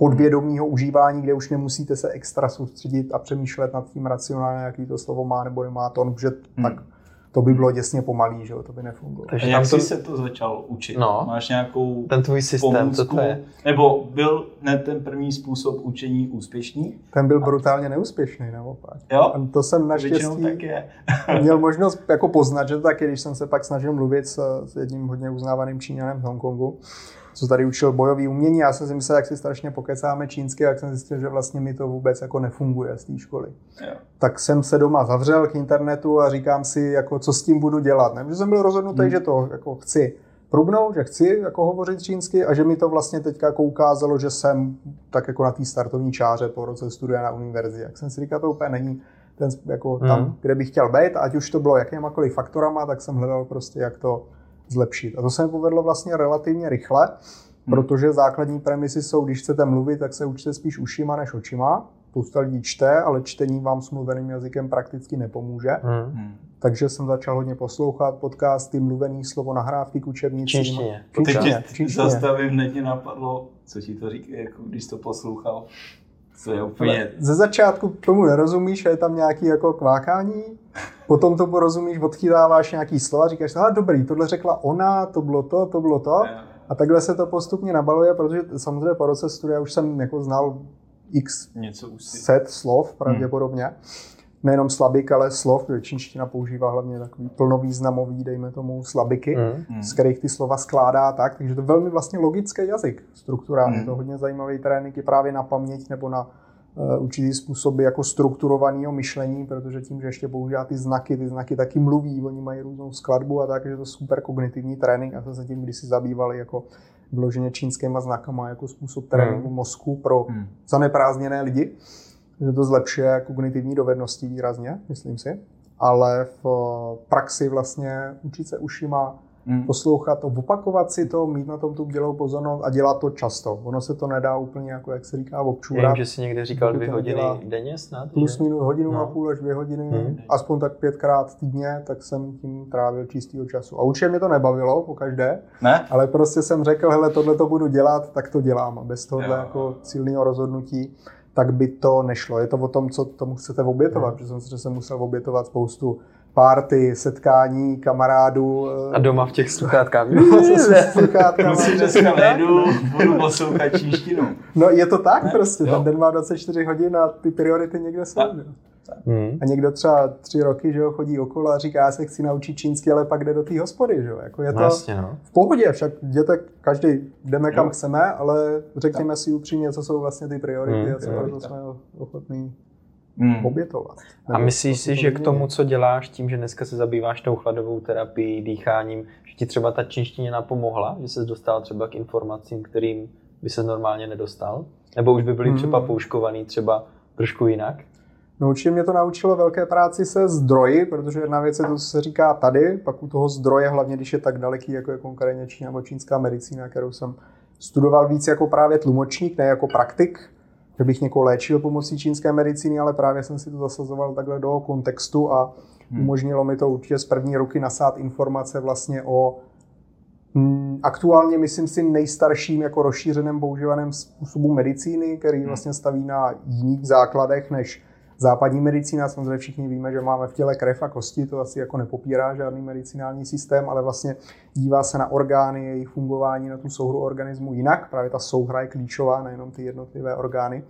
Podvědomího užívání, kde už nemusíte se extra soustředit a přemýšlet nad tím racionálně, jaký to slovo má nebo nemá tón, protože Hmm. tak to by bylo děsně pomalý, že jo, to by nefungovalo. Takže jak to, jsi se to začal učit? No. Máš nějakou ten tvůj systém, co to je? Nebo byl ne ten první způsob učení úspěšný? Ten byl brutálně neúspěšný, naopak. Jo? A to jsem naštěstí tak je. měl možnost jako poznat, že to tak je, když jsem se pak snažil mluvit s, s jedním hodně uznávaným Číňanem v Hongkongu, co tady učil bojový umění. Já jsem si myslel, jak si strašně pokecáme čínsky, jak jsem zjistil, že vlastně mi to vůbec jako nefunguje z té školy. Jo. Tak jsem se doma zavřel k internetu a říkám si, jako, co s tím budu dělat. Ne? Že jsem byl rozhodnutý, Hmm. že to jako chci průbnout, že chci jako hovořit čínsky a že mi to vlastně teďka jako ukázalo, že jsem tak jako na té startovní čáře po roce studia na univerzitě. Jak jsem si říkal, to úplně není ten, jako Hmm. tam, kde bych chtěl být, ať už to bylo jakýmakoliv faktorama, tak jsem hledal prostě, jak to zlepšit. A to se mi povedlo vlastně relativně rychle, protože základní premisy jsou, když chcete mluvit, tak se učte spíš ušima než očima. Spousta lidí čte, ale čtení vám s mluveným jazykem prakticky nepomůže. Hmm. Hmm. Takže jsem začal hodně poslouchat podcasty, mluvený slovo, nahrávky k učebnicím. Čínštině. Teď tě zastavím, hned mě napadlo, co ti to říká, jako když to poslouchal. Co je Ale úplně... Ze začátku tomu nerozumíš a je tam nějaký jako kvákání, potom tomu rozumíš, odchytáváš nějaký slova, říkáš, a dobrý, tohle řekla ona, to bylo to, to bylo to. A takhle se to postupně nabaluje, protože samozřejmě po roce studia už jsem jako znal x Něco set slov pravděpodobně. Nejenom slabik, ale slov, protože čínština používá hlavně takový plnovýznamový, dejme tomu, slabiky, Mm. z kterých ty slova skládá tak, takže to je velmi vlastně logický jazyk, struktura. Mm. Je to hodně zajímavý trénink i právě na paměť nebo na uh, určitý způsoby jako strukturovaného myšlení, protože tím, že ještě používá ty znaky, ty znaky taky mluví, oni mají různou skladbu a tak, že to je super kognitivní trénink a to se tím kdysi zabývali jako vloženě čínskýma znakama jako způsob tréninku mozku pro Hmm. zaneprázdněné lidi, že to zlepšuje kognitivní dovednosti výrazně, myslím si. Ale v praxi vlastně učit se ušima, Hmm. poslouchat to, opakovat si to, mít na tom tu dělou pozornost a dělat to často. Ono se to nedá úplně, jako jak se říká, Já občůrat. vím, že jsi někde říkal dvě hodiny denně snad? Plus že? minus hodinu No. a půl až dvě hodiny, Hmm. aspoň tak pětkrát týdně, tak jsem tím trávil čistého času. A určitě mě to nebavilo po každé, Ne? ale prostě jsem řekl, hele, tohle to budu dělat, tak to dělám. A bez tohle Jo. jako silného rozhodnutí, tak by to nešlo. Je to o tom, co tomu chcete obětovat, Hmm. protože jsem jsem musel obětovat spoustu párty, setkání, kamarádů. A doma v těch sluchátkách. Musím dneska nejdu, budu poslouchat čínštinu. No je to tak Ne? prostě, Jo. ten den má 24 hodin a ty priority někde jsou. Tak. že? Hmm. A někdo třeba tři roky že jo, chodí okolo a říká, já se chci naučit čínsky, ale pak jde do té hospody. Že jo? Jako je to No jasně, no. v pohodě, však jděte, každý jdeme kam Jo. chceme, ale řekněme si upřímně, co jsou vlastně ty priority Hmm, a co jsme ochotní Hmm. obětovat. A myslíš si, že k tomu, co děláš, tím, že dneska se zabýváš tou chladovou terapií, dýcháním, že ti třeba ta čínština pomohla, že jsi dostal třeba k informacím, kterým by se normálně nedostal? Nebo už by byly Hmm. třeba pouškovaný třeba trošku jinak? No určitě mě to naučilo velké práci se zdroji, protože jedna věc je to, co se říká tady, pak u toho zdroje, hlavně když je tak daleký, jako je konkrétně Čína nebo čínská medicína, kterou jsem studoval víc jako právě tlumočník, ne jako praktik, že bych někoho léčil pomocí čínské medicíny, ale právě jsem si to zasazoval takhle do kontextu a Hmm. umožnilo mi to určitě z první ruky nasát informace vlastně o mm, aktuálně, myslím si, nejstarším jako rozšířeném používaném způsobu medicíny, který Hmm. vlastně staví na jiných základech než západní medicína. Samozřejmě všichni víme, že máme v těle krev a kosti, to asi jako nepopírá žádný medicinální systém, ale vlastně dívá se na orgány, jejich fungování, na tu souhru organismu jinak. Právě ta souhra je klíčová, nejenom ty jednotlivé orgány.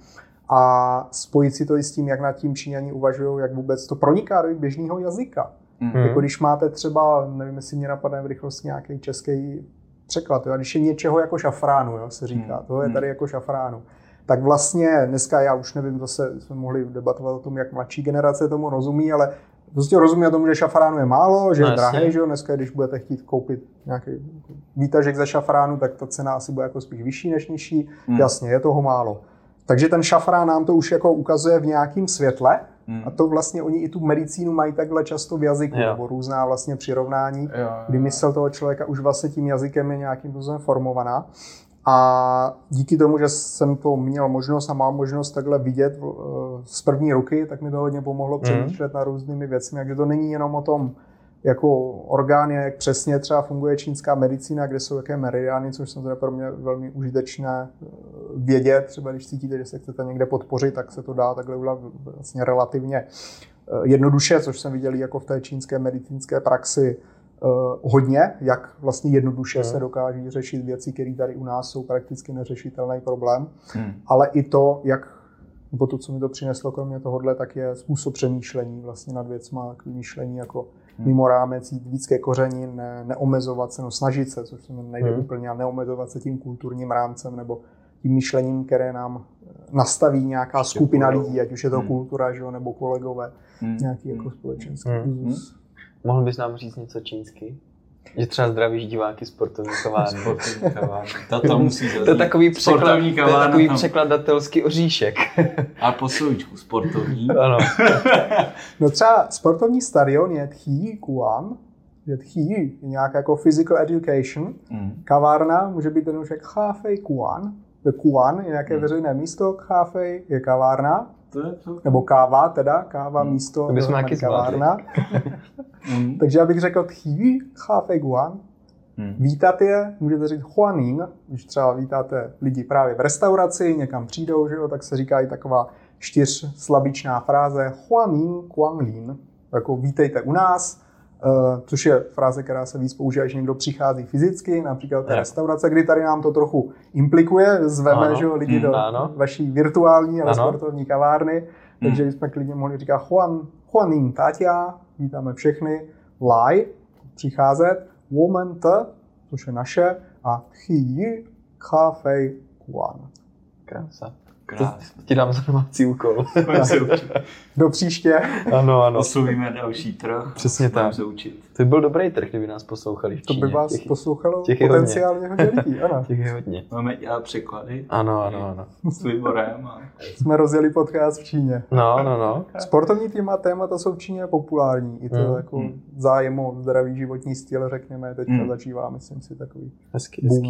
A spojit si to i s tím, jak nad tím Číňani uvažují, jak vůbec to proniká do jejich běžného jazyka. Hmm. Hmm. Jako když máte třeba, nevím, jestli mě napadne v rychlosti nějaký český překlad, jo, když je něčeho jako šafránu, jo, se říká, Hmm. to je tady jako šafránu, tak vlastně dneska já už nevím, zase jsme mohli debatovat o tom, jak mladší generace tomu rozumí, ale prostě rozumí tomu, že šafránu je málo, že No je drahý, že jo, dneska když budete chtít koupit nějaký výtažek ze šafránu, tak ta cena asi bude jako spíš vyšší než nižší, Hmm. jasně, je toho málo. Takže ten šafrán nám to už jako ukazuje v nějakém světle, Hmm. a to vlastně oni i tu medicínu mají takhle často v jazyku, Jo. nebo různá vlastně přirovnání, Jo, jo, kdy jo. mysl toho člověka už vlastně tím jazykem je nějakým způsobem formovaná. A díky tomu, že jsem to měl možnost a mám možnost takhle vidět eh, z první ruky, tak mi to hodně pomohlo Mhm. přemýšlet na různými věcmi. Takže to není jenom o tom, jako orgány, jak přesně třeba funguje čínská medicína, kde jsou jaké meridiány, což samozřejmě pro mě velmi užitečné eh, vědět. Třeba když cítíte, že se chcete někde podpořit, tak se to dá takhle udělat vlastně relativně eh, jednoduše, což jsem viděl jako v té čínské medicínské praxi hodně, jak vlastně jednoduše Mhm. se dokáží řešit věci, které tady u nás jsou prakticky neřešitelný problém, Hmm. ale i to, jak nebo to, co mi to přineslo kromě tohohle, tak je způsob přemýšlení vlastně nad věcma, takový myšlení jako Hmm. mimo rámec, jít víc ke koření, ne, neomezovat se, no snažit se, což se mi nejde Hmm. úplně, ale neomezovat se tím kulturním rámcem nebo tím myšlením, které nám eh, nastaví nějaká Ještě skupina lidí, ať už je to Hmm. kultura, že jo, nebo kolegové, Hmm. nějaký jako Hmm. společenský Hmm. Mohl bys nám říct něco čínsky? Že třeba zdravíš diváky sportovní kavárny. Sportovní kavárny. To, to musí zaznít. To je takový, překlad, Sportovní to je takový překladatelský oříšek. A poslujíčku, sportovní. ano. No třeba sportovní stadion je Tchí Kuan, že Tchí je nějaká jako physical education, Hmm. kavárna může být ten už jak Chafej Kuan, Kuan je nějaké Hmm. veřejné místo, Chafej je kavárna, To je to. nebo káva teda, káva Hmm. místo, To bychom taky kavárna. Hmm. Takže já bych řekl Tchí Chafej Guan, Hmm. Vítat je, můžete říct Huanin, když třeba vítáte lidi právě v restauraci, někam přijdou, že jo, tak se říká i taková čtyřslabičná fráze Huanin Guanglin, jako vítejte u nás, což je fráze, která se víc používá, když někdo přichází fyzicky, například Jo. restaurace, kdy tady nám to trochu implikuje, zveme Ano. že lidi Mm, do ano. vaší virtuální, ale sportovní kavárny, takže bychom klidně mohli říkat Juan, Huanin Tatia, vítáme všechny, Lai, přicházet, Woman T, což je naše, a Chi Ka Fei Kuan. Krása. Krásně. Ti dám za domácí úkol. Do příště. ano, ano. Oslovíme další trh. Přesně tak. se učit. To by byl dobrý trh, kdyby nás poslouchali v To Číně. by vás těch, poslouchalo těch je hodně. potenciálně hodně lidí. Ano. těch je hodně. Máme dělat překlady Ano, ano, ano. s výborem. A... Jsme rozjeli podcast v Číně. No, no, no. Sportovní téma, témata jsou v Číně populární. I to Mm, jako mm. zájem o zdravý životní styl, řekněme, teďka Mm. začívá, myslím si, takový Hezky, hezky.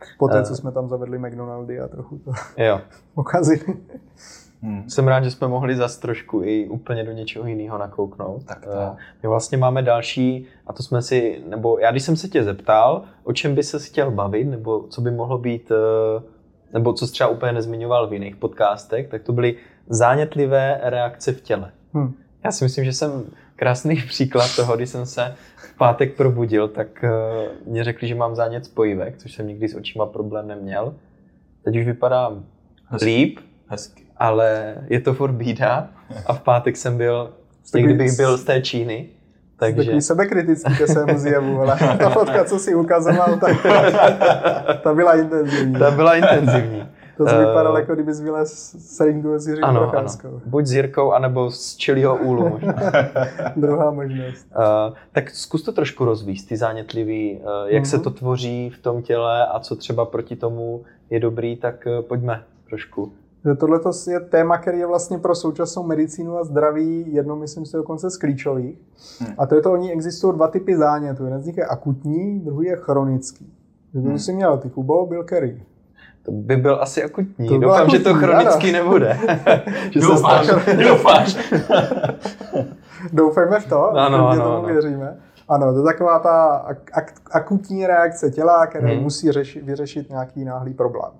Boom. Poté, Eh. co jsme tam zavedli McDonaldy a trochu to Jo. pokazili. Hmm. Jsem rád, že jsme mohli zas trošku i úplně do něčeho jiného nakouknout. Tak Eh, to. My vlastně máme další, a to jsme si, nebo já když jsem se tě zeptal, o čem by se chtěl bavit, nebo co by mohlo být, eh, nebo co jsi třeba úplně nezmiňoval v jiných podcastech, tak to byly zánětlivé reakce v těle. Hm. Já si myslím, že jsem krásný příklad toho, když jsem se v pátek probudil, tak eh, mě řekli, že mám zánět spojivek, což jsem nikdy s očima problém neměl. Teď už vypadám Hezky. líp, Hezky. ale je to furt bída a v pátek jsem byl, někdy bych byl z té Číny, takže... Takový sebekritický ke svému zjevu, ale ta fotka, co si ukazoval, tak ta byla intenzivní. Ta byla intenzivní. To Eh, vypadalo, jako kdyby vylez s ringu s Jiřím Ano, ano. Buď s Jirkou, anebo z čelího úlu možná. Druhá možnost. Uh, tak zkus to trošku rozvíst, ty zánětlivý, uh, jak se Mhm. to tvoří v tom těle a co třeba proti tomu je dobrý, tak uh, pojďme trošku. Že tohle je téma, který je vlastně pro současnou medicínu a zdraví jedno, myslím si, dokonce z klíčových. Hmm. A to je to, oni existují dva typy zánětů. Jeden z nich je akutní, druhý je chronický. Že to Hmm. jsi měl, ty Kubo, byl Kerry. To by byl asi akutní. To Doufám, že to chronický nebude. že se Doufáš, doufáš. Doufejme v to, Ano, ano, tomu ano. věříme. Ano, to je taková ta ak- ak- akutní reakce těla, která Hmm. musí řešit, vyřešit nějaký náhlý problém.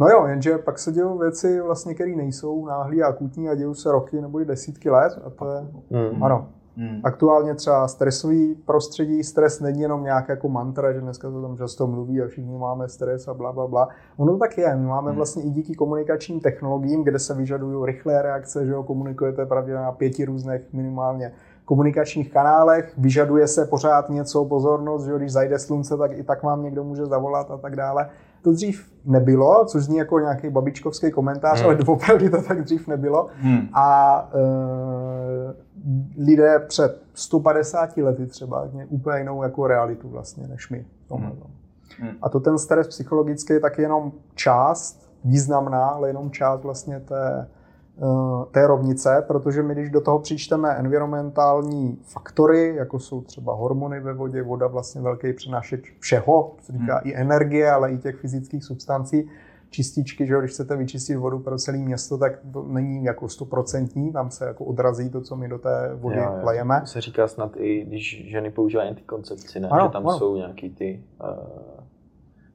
No jo, jenže pak se dějou věci, vlastně, které nejsou náhlý a akutní a dějou se roky nebo i desítky let. A to je, Hmm. ano, Hmm. aktuálně třeba stresový prostředí, stres není jenom nějak jako mantra, že dneska se tam často mluví a všichni máme stres a bla, bla, bla. Ono tak je. My máme Hmm. vlastně i díky komunikačním technologiím, kde se vyžadují rychlé reakce, že jo, komunikujete pravdě na pěti různých minimálně komunikačních kanálech, vyžaduje se pořád něco, pozornost, že jo, když zajde slunce, tak i tak vám někdo může zavolat a tak dále. To dřív nebylo, což zní jako nějaký babičkovský komentář, Hmm. ale opravdu to tak dřív nebylo. Hmm. A e, lidé před 150 lety třeba měli úplně jinou jako realitu vlastně než my. tomhle tom. Hmm. A to ten stres psychologický je taky jenom část, významná, ale jenom část vlastně té, té rovnice, protože my když do toho přičteme environmentální faktory, jako jsou třeba hormony ve vodě, voda vlastně velký přenášeč všeho, se týká Hmm. i energie, ale i těch fyzických substancí, čističky, že když chcete vyčistit vodu pro celé město, tak to není jako stoprocentní, tam se jako odrazí to, co my do té vody Jo, jo. lejeme. To se říká snad i, když ženy používají antikoncepci, ne? Ano, že tam ano. jsou nějaký ty uh,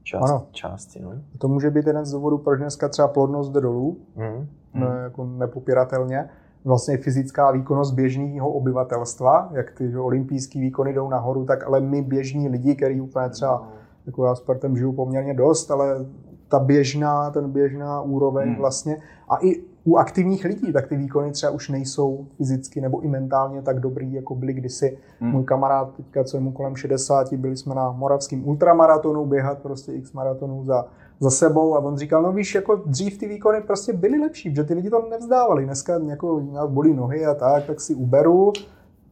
část, Ano. části. No? To může být jeden z důvodů, proč dneska třeba plodnost jde dolů, Hmm. ne, jako nepopiratelně. Vlastně fyzická výkonnost běžného obyvatelstva, jak ty olympijské výkony jdou nahoru, tak ale my běžní lidi, který úplně třeba, jako já sportem žiju poměrně dost, ale ta běžná, ten běžná úroveň Hmm. vlastně a i u aktivních lidí, tak ty výkony třeba už nejsou fyzicky nebo i mentálně tak dobrý, jako byly kdysi. Hmm. Můj kamarád, teďka, co je mu kolem 60, byli jsme na moravském ultramaratonu, běhat prostě x maratonů za, za sebou a on říkal, no víš, jako dřív ty výkony prostě byly lepší, protože ty lidi to nevzdávali. Dneska jako bolí nohy a tak, tak si uberu.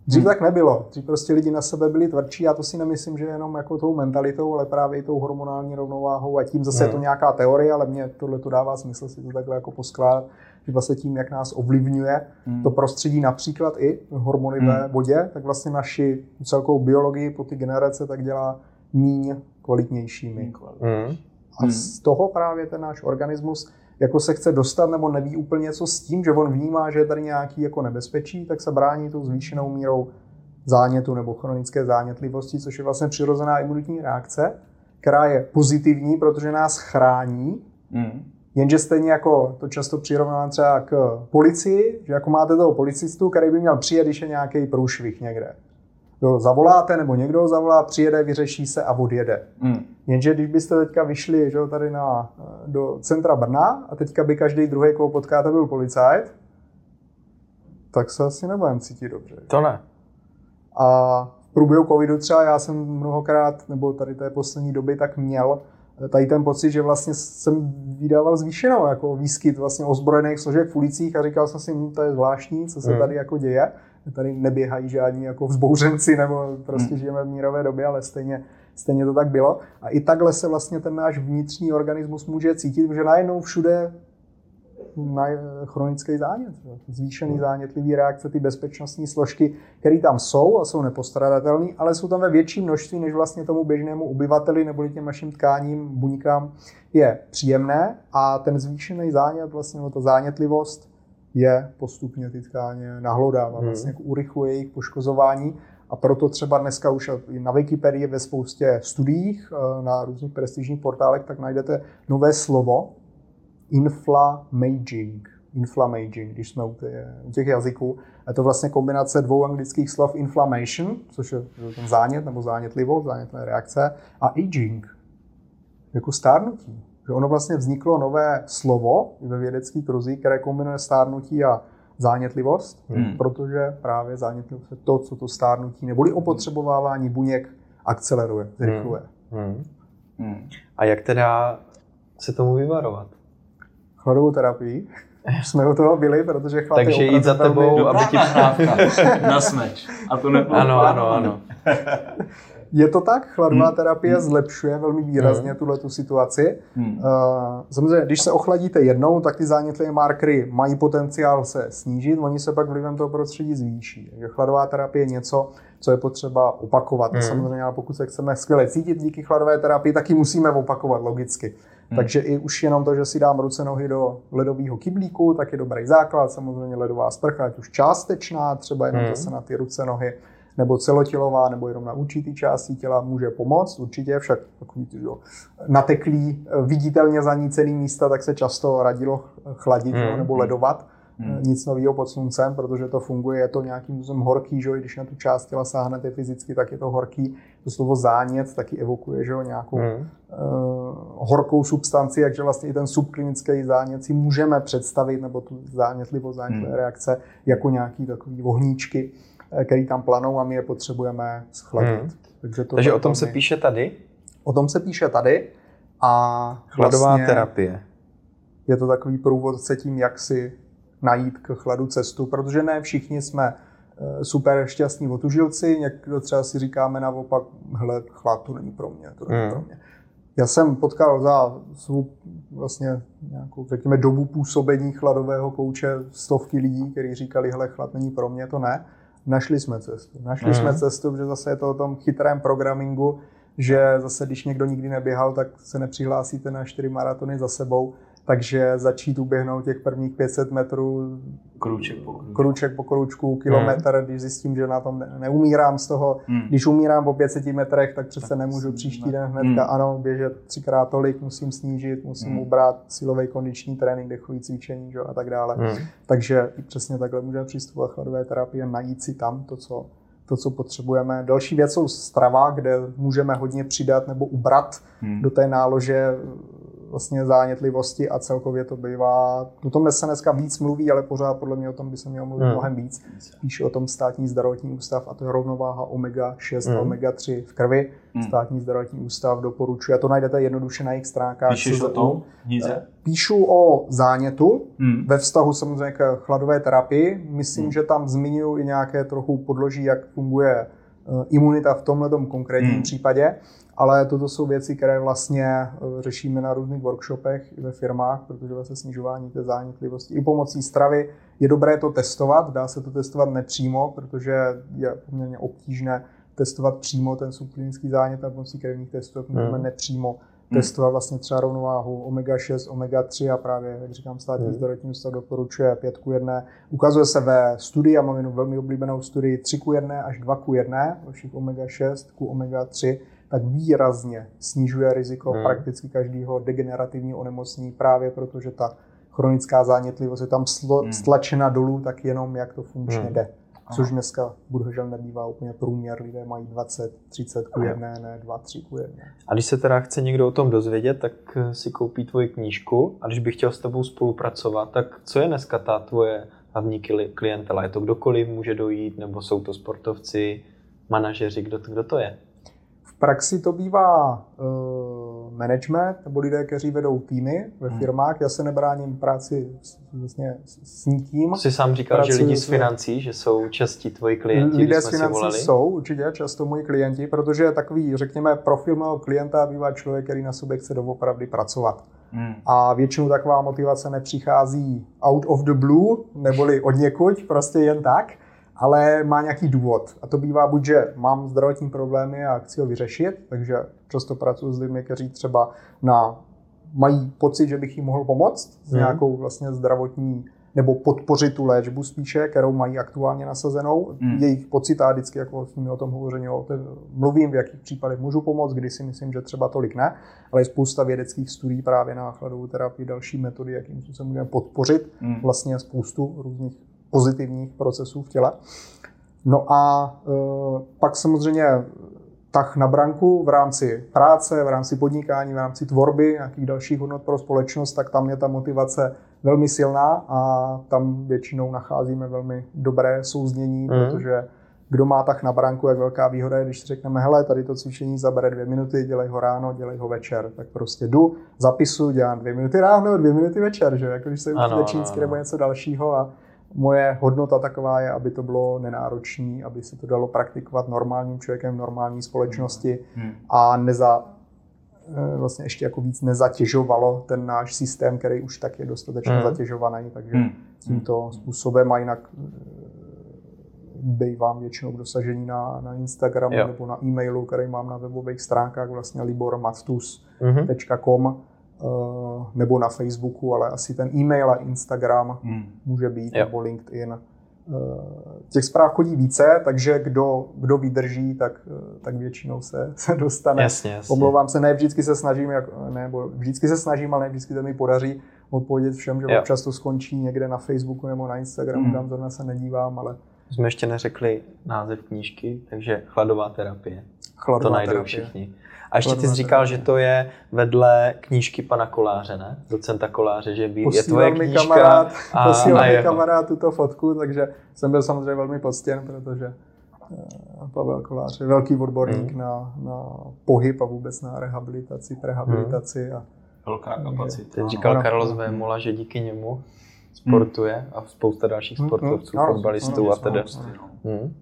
Dřív Hmm. tak nebylo. Dřív prostě lidi na sebe byli tvrdší. Já to si nemyslím, že jenom jako tou mentalitou, ale právě i tou hormonální rovnováhou a tím zase je to Hmm. nějaká teorie, ale mně tohle to dává smysl si to takhle jako poskládat, že vlastně tím, jak nás ovlivňuje Hmm. to prostředí, například i hormony Hmm. ve vodě, tak vlastně naši celkovou biologii po ty generace tak dělá míň kvalitnějšími. Hmm. A z toho právě ten náš organismus jako se chce dostat nebo neví úplně co s tím, že on vnímá, že je tady nějaký jako nebezpečí, tak se brání tou zvýšenou mírou zánětu nebo chronické zánětlivosti, což je vlastně přirozená imunitní reakce, která je pozitivní, protože nás chrání, Hmm. Jenže stejně jako to často přirovnávám třeba k policii, že jako máte toho policistu, který by měl přijet, když je nějaký průšvih někde. Jo, zavoláte, nebo někdo ho zavolá, přijede, vyřeší se a odjede. Hmm. Jenže když byste teďka vyšli že jo, tady na, do centra Brna a teďka by každý druhý, koho potkáte, byl policajt, tak se asi nebudeme cítit dobře. To ne. A v průběhu covidu třeba já jsem mnohokrát, nebo tady té poslední doby, tak měl tady ten pocit, že vlastně jsem vydával zvýšenou jako výskyt vlastně ozbrojených složek v ulicích a říkal jsem si, hm, to je zvláštní, co se hmm. tady jako děje. Tady neběhají žádní jako vzbouřenci nebo prostě hmm. žijeme v mírové době, ale stejně, stejně to tak bylo. A i takhle se vlastně ten náš vnitřní organismus může cítit, že najednou všude na chronický zánět, zvýšený zánětlivý reakce, ty bezpečnostní složky, které tam jsou a jsou nepostradatelné, ale jsou tam ve větší množství, než vlastně tomu běžnému obyvateli nebo těm našim tkáním, buňkám je příjemné. A ten zvýšený zánět, vlastně ta zánětlivost je postupně ty tkáně nahlodává, hmm. vlastně urychluje jejich poškozování. A proto třeba dneska už na Wikipedii ve spoustě studiích eh, na různých prestižních portálech tak najdete nové slovo, inflammaging. Inflammaging, když jsme u, těch jazyků. Je to vlastně kombinace dvou anglických slov inflammation, což je ten zánět nebo zánětlivost, zánětné reakce, a aging, jako stárnutí. Že ono vlastně vzniklo nové slovo ve vědecký kruzí, které kombinuje stárnutí a zánětlivost, hmm. protože právě zánětlivost je to, co to stárnutí neboli opotřebovávání buněk akceleruje, zrychluje. Hmm. Hmm. Hmm. A jak teda se tomu vyvarovat? Chladovou terapii. Jsme u toho byli, protože chlad Takže jít za tebou, aby ti nahrávka na smeč. A to nebylo Ano, ano, ano. Je to tak, chladová hmm. terapie hmm. zlepšuje velmi výrazně hmm. tuhle tu situaci. Hmm. Uh, samozřejmě, když se ochladíte jednou, tak ty zánětlivé markery mají potenciál se snížit, oni se pak vlivem toho prostředí zvýší. Takže chladová terapie je něco, co je potřeba opakovat. Hmm. Samozřejmě, ale pokud se chceme skvěle cítit díky chladové terapii, tak ji musíme opakovat logicky. Hmm. Takže i už jenom to, že si dám ruce nohy do ledového kyblíku, tak je dobrý základ. Samozřejmě ledová sprcha, ať už částečná, třeba jenom hmm. zase na ty ruce nohy, nebo celotělová, nebo jenom na určitý části těla může pomoct, určitě, však takový ty, jo, nateklý, viditelně zanícený místa, tak se často radilo chladit hmm. nebo ledovat. Hmm. Nic nového pod sluncem, protože to funguje, je to nějakým způsobem horký, že když na tu část těla sáhnete fyzicky, tak je to horký. To slovo zánět taky evokuje že nějakou hmm. uh, horkou substanci, takže vlastně i ten subklinický zánět si můžeme představit, nebo tu zánětlivost, zánětlivé hmm. reakce, jako nějaký takový ohníčky, eh, který tam planou a my je potřebujeme schladit. Hmm. Takže, to takže o tom se píše tady? O tom se píše tady. A Chladová vlastně terapie. Je to takový průvodce tím, jak si najít k chladu cestu, protože ne všichni jsme super šťastní otužilci, někdo třeba si říkáme naopak, hele, chlad to není pro mě, to není mm. pro mě. Já jsem potkal za svou vlastně nějakou, řekněme, dobu působení chladového kouče stovky lidí, kteří říkali, hele, chlad není pro mě, to ne. Našli jsme cestu. Našli mm. jsme cestu, protože zase je to o tom chytrém programingu, že zase, když někdo nikdy neběhal, tak se nepřihlásíte na čtyři maratony za sebou, takže začít uběhnout těch prvních 500 metrů kruček po kručku, kruček po kručku kilometr, hmm. když zjistím, že na tom ne, neumírám z toho. Hmm. Když umírám po 500 metrech, tak přece tak nemůžu příští den hnedka, hmm. ano, běžet třikrát tolik, musím snížit, musím hmm. ubrat silový kondiční trénink, dechový cvičení že, a tak dále. Hmm. Takže přesně takhle můžeme přistupovat chladové terapie, najít si tam to, co to, co potřebujeme. Další věc jsou strava, kde můžeme hodně přidat nebo ubrat hmm. do té nálože vlastně zánětlivosti a celkově to bývá, o tom se dneska víc mluví, ale pořád podle mě o tom by se mělo mluvit hmm. mnohem víc. Píše o tom státní zdravotní ústav a to je rovnováha omega-6 hmm. a omega-3 v krvi. Hmm. Státní zdravotní ústav doporučuje, a to najdete jednoduše na jejich stránkách. Píšeš o tom? Eh, píšu o zánětu hmm. ve vztahu samozřejmě k chladové terapii. Myslím, hmm. že tam zmiňuji i nějaké trochu podloží, jak funguje imunita v tomhle konkrétním hmm. případě. Ale toto jsou věci, které vlastně eh, řešíme na různých workshopech i ve firmách, protože vlastně snižování té zánětlivosti i pomocí stravy je dobré to testovat. Dá se to testovat nepřímo, protože je poměrně obtížné testovat přímo ten subklinický zánět a pomocí krevních testů, můžeme hmm. nepřímo hmm. testovat vlastně třeba rovnováhu omega-6, omega-3 a právě, jak říkám, státní hmm. zdravotní ústav doporučuje 5 k 1. Ukazuje se ve studii, a mám jenom velmi oblíbenou studii 3 k 1 až 2 k 1 všech omega-6 ku omega-3 tak výrazně snižuje riziko hmm. prakticky každého degenerativního onemocnění právě protože ta chronická zánětlivost je tam slo, hmm. stlačena dolů, tak jenom jak to funkčně hmm. jde. Což dneska bohužel nebývá úplně průměr, lidé mají 20, 30 ku 1, ne 2, 3 ku 1. A když se teda chce někdo o tom dozvědět, tak si koupí tvoji knížku a když bych chtěl s tebou spolupracovat, tak co je dneska ta tvoje hlavní klientela? Je to kdokoliv může dojít, nebo jsou to sportovci, manažeři, kdo to, kdo to je? V praxi to bývá uh, management nebo lidé, kteří vedou týmy ve hmm. firmách. Já se nebráním práci s, vlastně s nikým. Jsi sám říkal, Pracuji že lidi z financí, že jsou častí tvoji klienti, Lidé z financí jsou určitě často moji klienti, protože takový, řekněme, profil mého klienta bývá člověk, který na sobě chce doopravdy pracovat. Hmm. A většinou taková motivace nepřichází out of the blue, neboli od někuď, prostě jen tak, ale má nějaký důvod. A to bývá buď, že mám zdravotní problémy a chci ho vyřešit, takže často pracuji s lidmi, kteří třeba na, mají pocit, že bych jim mohl pomoct s hmm. nějakou vlastně zdravotní nebo podpořit tu léčbu spíše, kterou mají aktuálně nasazenou. Hmm. Jejich pocit a vždycky jako s nimi o tom hovoření, o tom mluvím, v jakých případech můžu pomoct, kdy si myslím, že třeba tolik ne, ale je spousta vědeckých studií právě na chladovou terapii, další metody, jakým způsobem můžeme podpořit hmm. vlastně spoustu různých pozitivních procesů v těle. No a e, pak samozřejmě tah na branku v rámci práce, v rámci podnikání, v rámci tvorby nějakých dalších hodnot pro společnost, tak tam je ta motivace velmi silná a tam většinou nacházíme velmi dobré souznění, mm. protože kdo má tak na branku, jak velká výhoda je, když si řekneme, hele, tady to cvičení zabere dvě minuty, dělej ho ráno, dělej ho večer, tak prostě jdu, zapisu, dělám dvě minuty ráno, dvě minuty večer, že jako když se učíte čínsky nebo něco dalšího a moje hodnota taková je, aby to bylo nenáročné, aby se to dalo praktikovat normálním člověkem v normální společnosti hmm. a neza, eh, vlastně ještě jako víc nezatěžovalo ten náš systém, který už tak je dostatečně hmm. zatěžovaný, takže hmm. tímto způsobem a jinak eh, vám většinou k dosažení na, na Instagramu jo. nebo na e-mailu, který mám na webových stránkách vlastně libormastus.com. Hmm Eh, nebo na Facebooku, ale asi ten e-mail a Instagram hmm. může být, jo. nebo LinkedIn. Eh, těch zpráv chodí více, takže kdo, kdo vydrží, tak, eh, tak většinou se, se dostane. Jasně, jasně. Omlouvám se, ne vždycky se snažím, jak, nebo vždycky se snažím, ale ne vždycky to mi podaří odpovědět všem, že jo. občas to skončí někde na Facebooku nebo na Instagramu, hmm. tam zrovna se nedívám, ale... Jsme ještě neřekli název knížky, takže chladová terapie. Chladová to najdou terapie. všichni. A ještě ty jsi říkal, že to je vedle knížky pana Koláře, ne? Docenta Koláře, že by, je tvoje knížka kamarád, a, a jeho. kamarád tuto fotku, takže jsem byl samozřejmě velmi poctěn, protože eh, Pavel Kolář je velký odborník hmm. na, na pohyb a vůbec na rehabilitaci, prehabilitaci. Hmm. A, Velká kapacita. Teď říkal Karol Vémola, že díky němu sportuje hmm. a spousta dalších hmm. sportovců, hmm. fotbalistů a tedy. Hmm.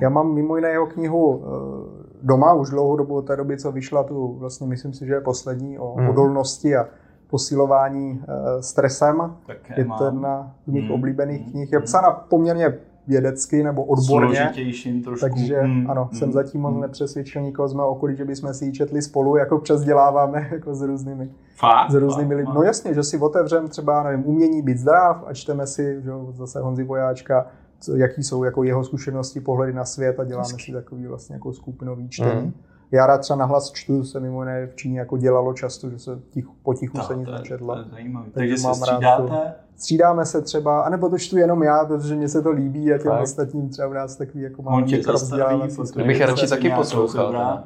Já mám mimo jiné jeho knihu eh, doma už dlouhou dobu od té doby, co vyšla tu, vlastně myslím si, že je poslední o hmm. odolnosti a posilování uh, stresem. Také je to jedna z mých hmm. oblíbených knih. Je psána poměrně vědecky nebo odborně. Složitějším trošku. Takže hmm. ano, hmm. jsem zatím moc hmm. nepřesvědčil nikoho z mého okolí, že bychom si ji četli spolu, jako přesděláváme jako s různými, Fakt? s různými lidmi. No jasně, že si otevřem třeba, nevím, umění být zdrav a čteme si, že zase Honzi Vojáčka, co, jaký jsou jako jeho zkušenosti, pohledy na svět a děláme Hezky. si takový vlastně jako skupinový čtení. Mm. Já rád třeba nahlas čtu, se mimo jiné v Číně jako dělalo často, že se tich, potichu no, se nic nečetlo. Takže, Takže se střídáte? Střídáme se třeba, anebo to čtu jenom já, protože mně se to líbí a těm tak. ostatním třeba v nás takový jako máme rozdělávací. Bych radši taky poslouchal.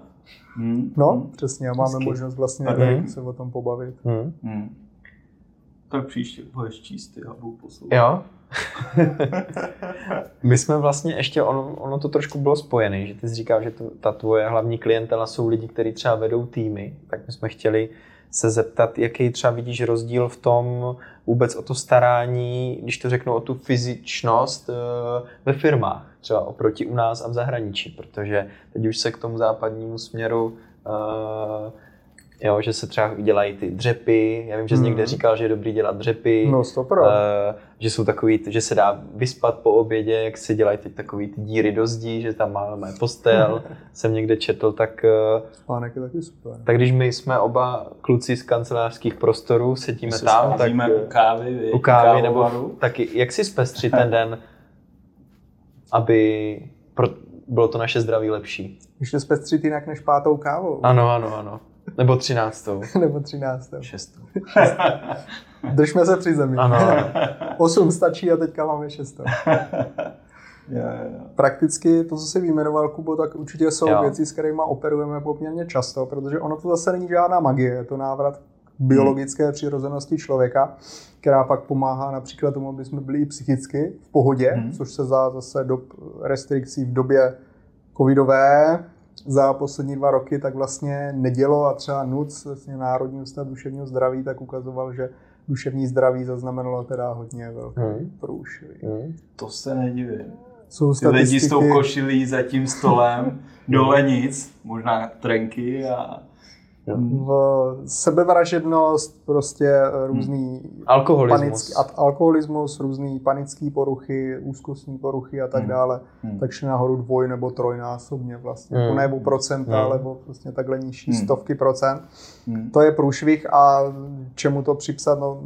Hmm. No, hmm. přesně, a máme Hezky. možnost vlastně hmm. se o tom pobavit. Hmm. Hmm. Tak příště budeš číst ty a budu poslouchat. Jo? My jsme vlastně ještě, ono, ono to trošku bylo spojené, že ty jsi říkal, že to, ta tvoje hlavní klientela jsou lidi, kteří třeba vedou týmy, tak my jsme chtěli se zeptat, jaký třeba vidíš rozdíl v tom vůbec o to starání, když to řeknu o tu fyzičnost eh, ve firmách, třeba oproti u nás a v zahraničí, protože teď už se k tomu západnímu směru uh, Jo, že se třeba dělají ty dřepy, já vím, že jsi hmm. někde říkal, že je dobrý dělat dřepy, no, uh, že jsou takový, že se dá vyspat po obědě, jak se dělají teď takový ty díry do zdí, že tam máme postel, jsem někde četl, tak... Uh, Spánek je taky super. Tak když my jsme oba kluci z kancelářských prostorů, sedíme tam, tak... u kávy, u kávy nebo taky, jak si zpestřit ten den, aby pro, bylo to naše zdraví lepší? Ještě zpestřit jinak než pátou kávou. Ano, ano, ano. Nebo třináctou. Nebo třináctou. Šestou. Držme se při zemi. Ano. Osm stačí a teďka máme šestou. Prakticky to, co jsi vyjmenoval, Kubo, tak určitě jsou jo. věci, s kterými operujeme poměrně často, protože ono to zase není žádná magie, je to návrat k biologické přirozenosti člověka, která pak pomáhá například tomu, aby jsme byli i psychicky v pohodě, hmm. což se za zase dob restrikcí v době covidové za poslední dva roky tak vlastně nedělo a třeba NUC, vlastně Národní ústav duševního zdraví, tak ukazoval, že duševní zdraví zaznamenalo teda hodně velký hmm. průšvih. Hmm. To se nedivím. Jsou Ty lidi s tou košilí za tím stolem, dole nic, možná trenky a v sebevražednost, prostě eh, různý hmm. alkoholismus. Panický, alkoholismus, různý panický poruchy, úzkostní poruchy a tak hmm. dále, hmm. tak šli nahoru dvoj nebo trojnásobně vlastně. Hmm. To nebo procenta, hmm. alebo vlastně takhle nižší hmm. stovky procent. Hmm. To je průšvih a čemu to připsat, no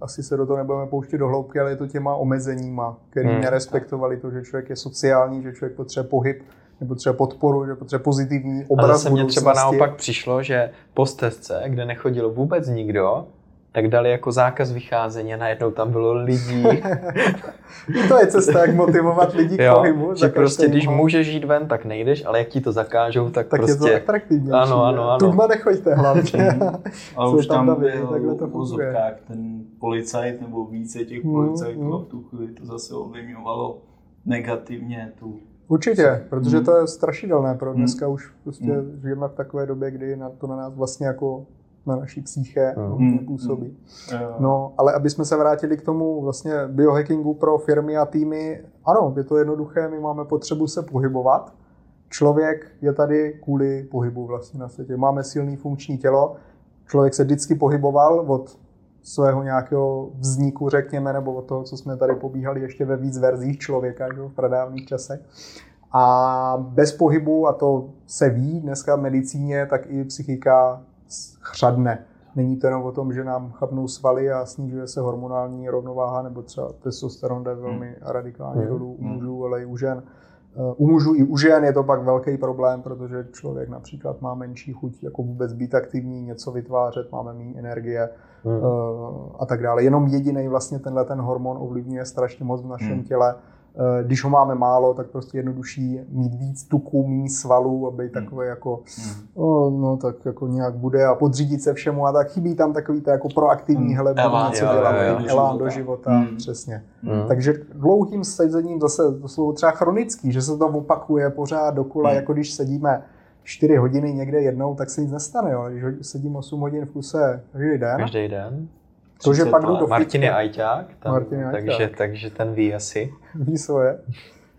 asi se do toho nebudeme pouštět do hloubky, ale je to těma omezeníma, který hmm. nerespektovali to, že člověk je sociální, že člověk potřebuje pohyb, nebo třeba podporu, že potřebuje pozitivní obraz Ale zase mě třeba naopak přišlo, že po stezce, kde nechodil vůbec nikdo, tak dali jako zákaz vycházení a najednou tam bylo lidí. to je cesta, jak motivovat lidi k pohybu. Že prostě, když můžeš jít ven, tak nejdeš, ale jak ti to zakážou, tak, tak prostě... je to atraktivní. Ano, ano, ano. Tuma nechoďte hlavně. a už tam, tam byl takhle to pozorkách ten policajt nebo více těch mm, policajtů mm, mm. a v tu chvíli to zase ovlivňovalo negativně tu Určitě, protože to je strašidelné pro dneska už prostě mm. žijeme v takové době, kdy na to na nás vlastně jako na naší psyché mm. působí. Mm. No, ale aby jsme se vrátili k tomu vlastně biohackingu pro firmy a týmy, ano, je to jednoduché, my máme potřebu se pohybovat. Člověk je tady kvůli pohybu vlastně na světě. Máme silný funkční tělo, člověk se vždycky pohyboval od svého nějakého vzniku, řekněme, nebo od toho, co jsme tady pobíhali ještě ve víc verzích člověka že, v pradávných časech. A bez pohybu, a to se ví dneska v medicíně, tak i psychika chřadne. Není to jenom o tom, že nám chabnou svaly a snižuje se hormonální rovnováha, nebo třeba testosteron jde velmi hmm. radikálně hmm. dolů u mužů, ale i u žen. U mužů i u žen je to pak velký problém, protože člověk například má menší chuť jako vůbec být aktivní, něco vytvářet, máme méně energie hmm. a tak dále. Jenom jediný vlastně tenhle ten hormon ovlivňuje strašně moc v našem hmm. těle Eh, když ho máme málo, tak prostě jednodušší mít víc tuků, méně svalů a být hmm. takový jako, hmm. oh, no tak jako nějak bude a podřídit se všemu a tak chybí tam takový to jako proaktivní, hmm. hele, elán, něco dělat, elán do života, hmm. přesně. Hmm. Takže dlouhým sezením zase, to slovo třeba chronický, že se to opakuje pořád dokola, hmm. jako když sedíme 4 hodiny někde jednou, tak se nic nestane, jo. Když sedím 8 hodin v kuse každý den, každý den to, že pak jdu do Martin je ajťák, tam, Martin je takže, ajťák. takže ten ví asi. Ví svoje.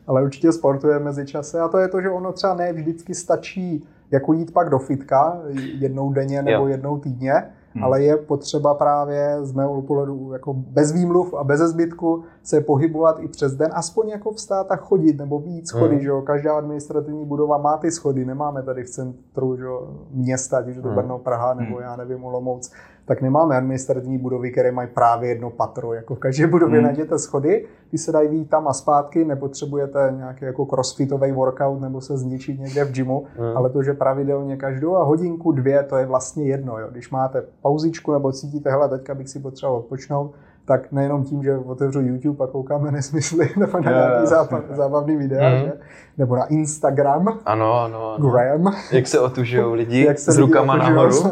Ale určitě sportuje mezi čase a to je to, že ono třeba ne vždycky stačí jako jít pak do fitka jednou denně nebo jo. jednou týdně, hmm. ale je potřeba právě z mého pohledu jako bez výmluv a bez zbytku se pohybovat i přes den, aspoň jako vstát a chodit, nebo víc schody, hmm. že jo? Každá administrativní budova má ty schody, nemáme tady v centru že jo, města, ať už to hmm. Brno, Praha, nebo hmm. já nevím, Olomouc, tak nemáme administrativní budovy, které mají právě jedno patro. Jako v každé budově hmm. najděte schody, ty se dají výjít tam a zpátky, nepotřebujete nějaký jako crossfitový workout nebo se zničit někde v gymu, hmm. ale to, že pravidelně každou a hodinku, dvě, to je vlastně jedno. Jo. Když máte pauzičku nebo cítíte, hele, teďka bych si potřeboval odpočnout, tak nejenom tím, že otevřu YouTube a koukám na nesmysly nebo na nějaký zábav, zábavný videa, mm. že? nebo na Instagram. Ano, ano. ano. Gram. Jak se otužují lidi Jak se s rukama lidi nahoru.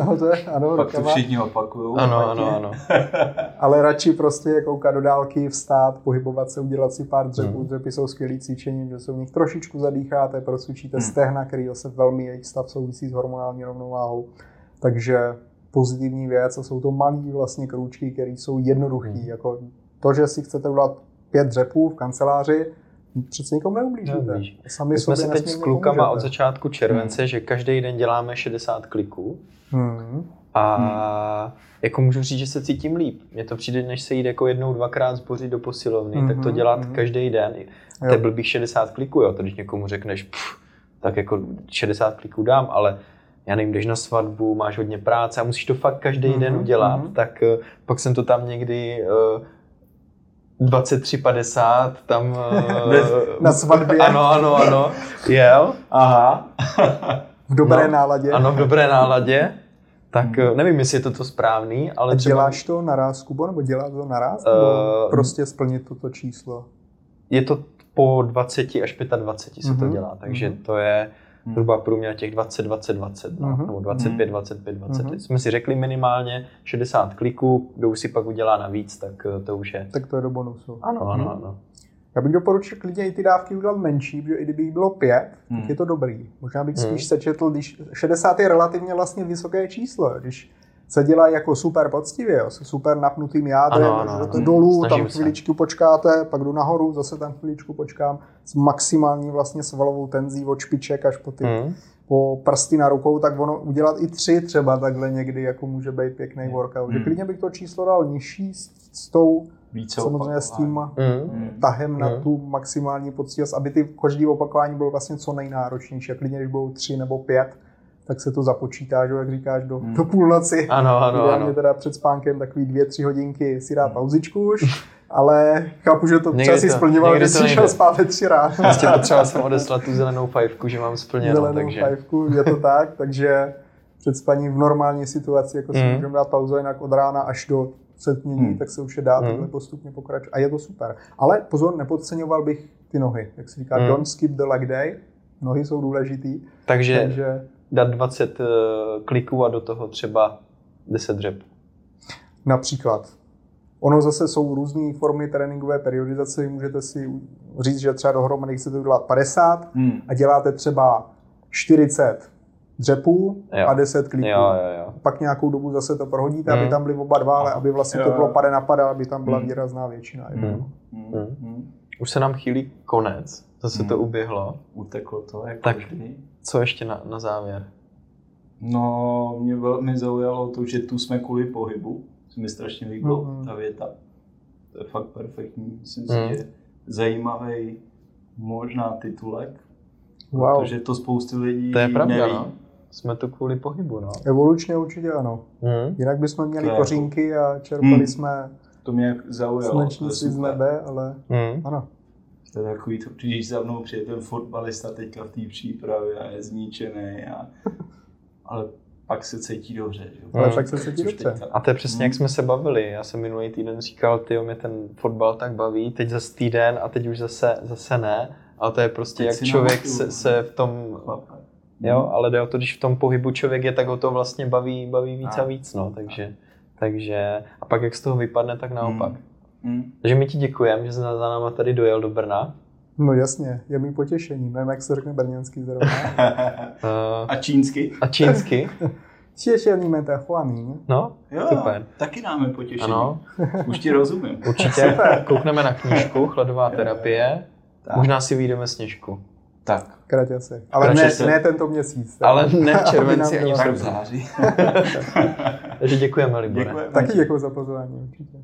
ano, Pak rukama. to všichni opakují. Ano, ano, ano. Ale radši prostě koukat do dálky, vstát, pohybovat se, udělat si pár dřepů. Mm. Dřepy jsou skvělý cvičení, že se v nich trošičku zadýcháte, procvičíte mm. stehna, který se velmi jejich stav souvisí s hormonální rovnováhou. Takže pozitivní věc a jsou to malé vlastně krůčky, které jsou jednoduché. Hmm. Jako to, že si chcete udělat pět dřepů v kanceláři, přece nikomu neublížíte. Sami My jsme se teď s klukama od začátku července, hmm. že každý den děláme 60 kliků. Hmm. A hmm. jako můžu říct, že se cítím líp. Mně to přijde, než se jít jako jednou, dvakrát zbořit do posilovny, hmm. tak to hmm, dělat hmm. každý den. To je blbých 60 kliků, jo. To když někomu řekneš, pff, tak jako 60 kliků dám, ale já nevím, jdeš na svatbu, máš hodně práce a musíš to fakt každý mm-hmm, den udělat, mm-hmm. tak uh, pak jsem to tam někdy uh, eh, 23.50 tam... Uh, na svatbě. Ano, ano, ano, jel. Aha. v dobré no, náladě. Ano, v dobré náladě. Tak hmm. nevím, jestli je to to správný, ale A děláš třeba... to naraz, Kubo, nebo děláš to naraz, uh, nebo prostě splnit toto číslo? Je to po 20 až 25 se mm-hmm. to mhm, dělá, takže mm-hmm. to je hmm. zhruba průměr těch 20, 20, 20, no, Mhm. nebo 25, 25, 20. Mhm. Teď jsme si řekli minimálně 60 kliků, kdo už si pak udělá navíc, tak eh, to už je. Tak to je do bonusu. Ano, ano, ano. Já bych doporučil klidně i ty dávky udělat menší, protože i kdyby jich bylo pět, Hmm. tak je to dobrý. Možná bych Hmm. spíš sečetl, když 60 je relativně vlastně vysoké číslo, jo. když se dělá jako super poctivě, jo, se super napnutým jádrem, Ano, ano, jdete ano. dolů, Snažím tam se. chviličku počkáte, pak jdu nahoru, zase tam chviličku počkám, s maximální vlastně svalovou tenzí od špiček až po ty Hmm. po prsty na rukou, tak ono udělat i tři třeba takhle někdy, jako může být pěkný workout. Že Hmm. klidně bych to číslo dal nižší s, s tou, Více samozřejmě s tím opakování. Hmm. Hmm. tahem na Hmm. tu maximální poctivost, aby ty každý opakování bylo vlastně co nejnáročnější. A klidně, když budou tři nebo pět, tak se to započítá, že jak říkáš, do, Hmm. do půlnoci. Ano, ano, ano. teda před spánkem takový dvě, tři hodinky si dát pauzičku už, ale chápu, že to Někdy třeba si splňoval, když jsi nejde. šel spát ve tři ráno. Prostě potřeboval jsem odeslat tu zelenou fajfku, že mám splněno, zelenou takže... fajfku, je to tak, takže před spaním v normální situaci, jako si Mm. můžeme dát pauzu jinak od rána až do setmění, Mm. tak se už je dá Mm. takhle postupně pokračovat. A je to super. Ale pozor, nepodceňoval bych ty nohy. Jak se říká, Mm. don't skip the leg day. Nohy jsou důležitý, Takže takže dát 20 eh, kliků a do toho třeba 10 dřep. například Ono zase jsou různé formy tréninkové periodizace, můžete si říct, že třeba dohromady chcete udělat 50 Hmm. a děláte třeba 40 dřepů Jo. a 10 kliků. Jo, jo, jo. pak nějakou dobu zase to prohodíte, Mm. aby tam byly oba dva, ale aby vlastně to Jo. bylo pade na pade, aby tam byla Mm. výrazná většina. Mm. Mm. Hmm. Hmm. Už se nám chýlí konec. Zase to Hmm. uběhlo. Uteklo to, jako Tak. vždy. Co ještě na, na závěr? No, mě velmi zaujalo to, že tu jsme kvůli pohybu. Se mi strašně líbilo Mhm. ta věta. To je fakt perfektní. Myslím si, že zajímavý možná titulek. Wow. Protože to spousty lidí To je pravda, neví. no. Jsme tu kvůli pohybu, no. Evolučně určitě ano. Hmm. Jinak bychom měli To kořínky a čerpali Mm. jsme To mě zaujalo. sluneční svíc z nebe, ale Hmm. ano. To je takový, to, když za mnou přijde ten fotbalista teďka v té přípravě a je zničený, a, ale pak se cítí dobře. Že? jo? Ale Hmm. pak se cítí dobře. teďka- A to je přesně, jak jsme se bavili. Já jsem minulý týden říkal, ty mě ten fotbal tak baví, teď zase týden a teď už zase, zase ne. Ale to je prostě, Teď jak si člověk se, se v tom, jo, ale jde o to, když v tom pohybu člověk je, tak ho to vlastně baví, baví víc a A. víc, no, takže, takže, a pak jak z toho vypadne, tak naopak. Hmm. Takže my ti děkujeme, že jsi za náma tady dojel do Brna. No jasně, je mi potěšení. Nevím, jak se řekne brněnský zrovna. Uh, a čínsky? a čínsky? Těšení mete chuamín. No, Jo, super. taky dáme potěšení. Ano, Už ti rozumím. určitě. Koukneme na knížku Chladová terapie. Tak. Možná si vyjdeme sněžku. Tak, Kraťasy. Ale Kraťasy. ne, se- ne tento měsíc. Ale ne v červenci ani v tak září. Takže děkujeme, Libore. Děkujeme. Taky děkuji za pozvání určitě.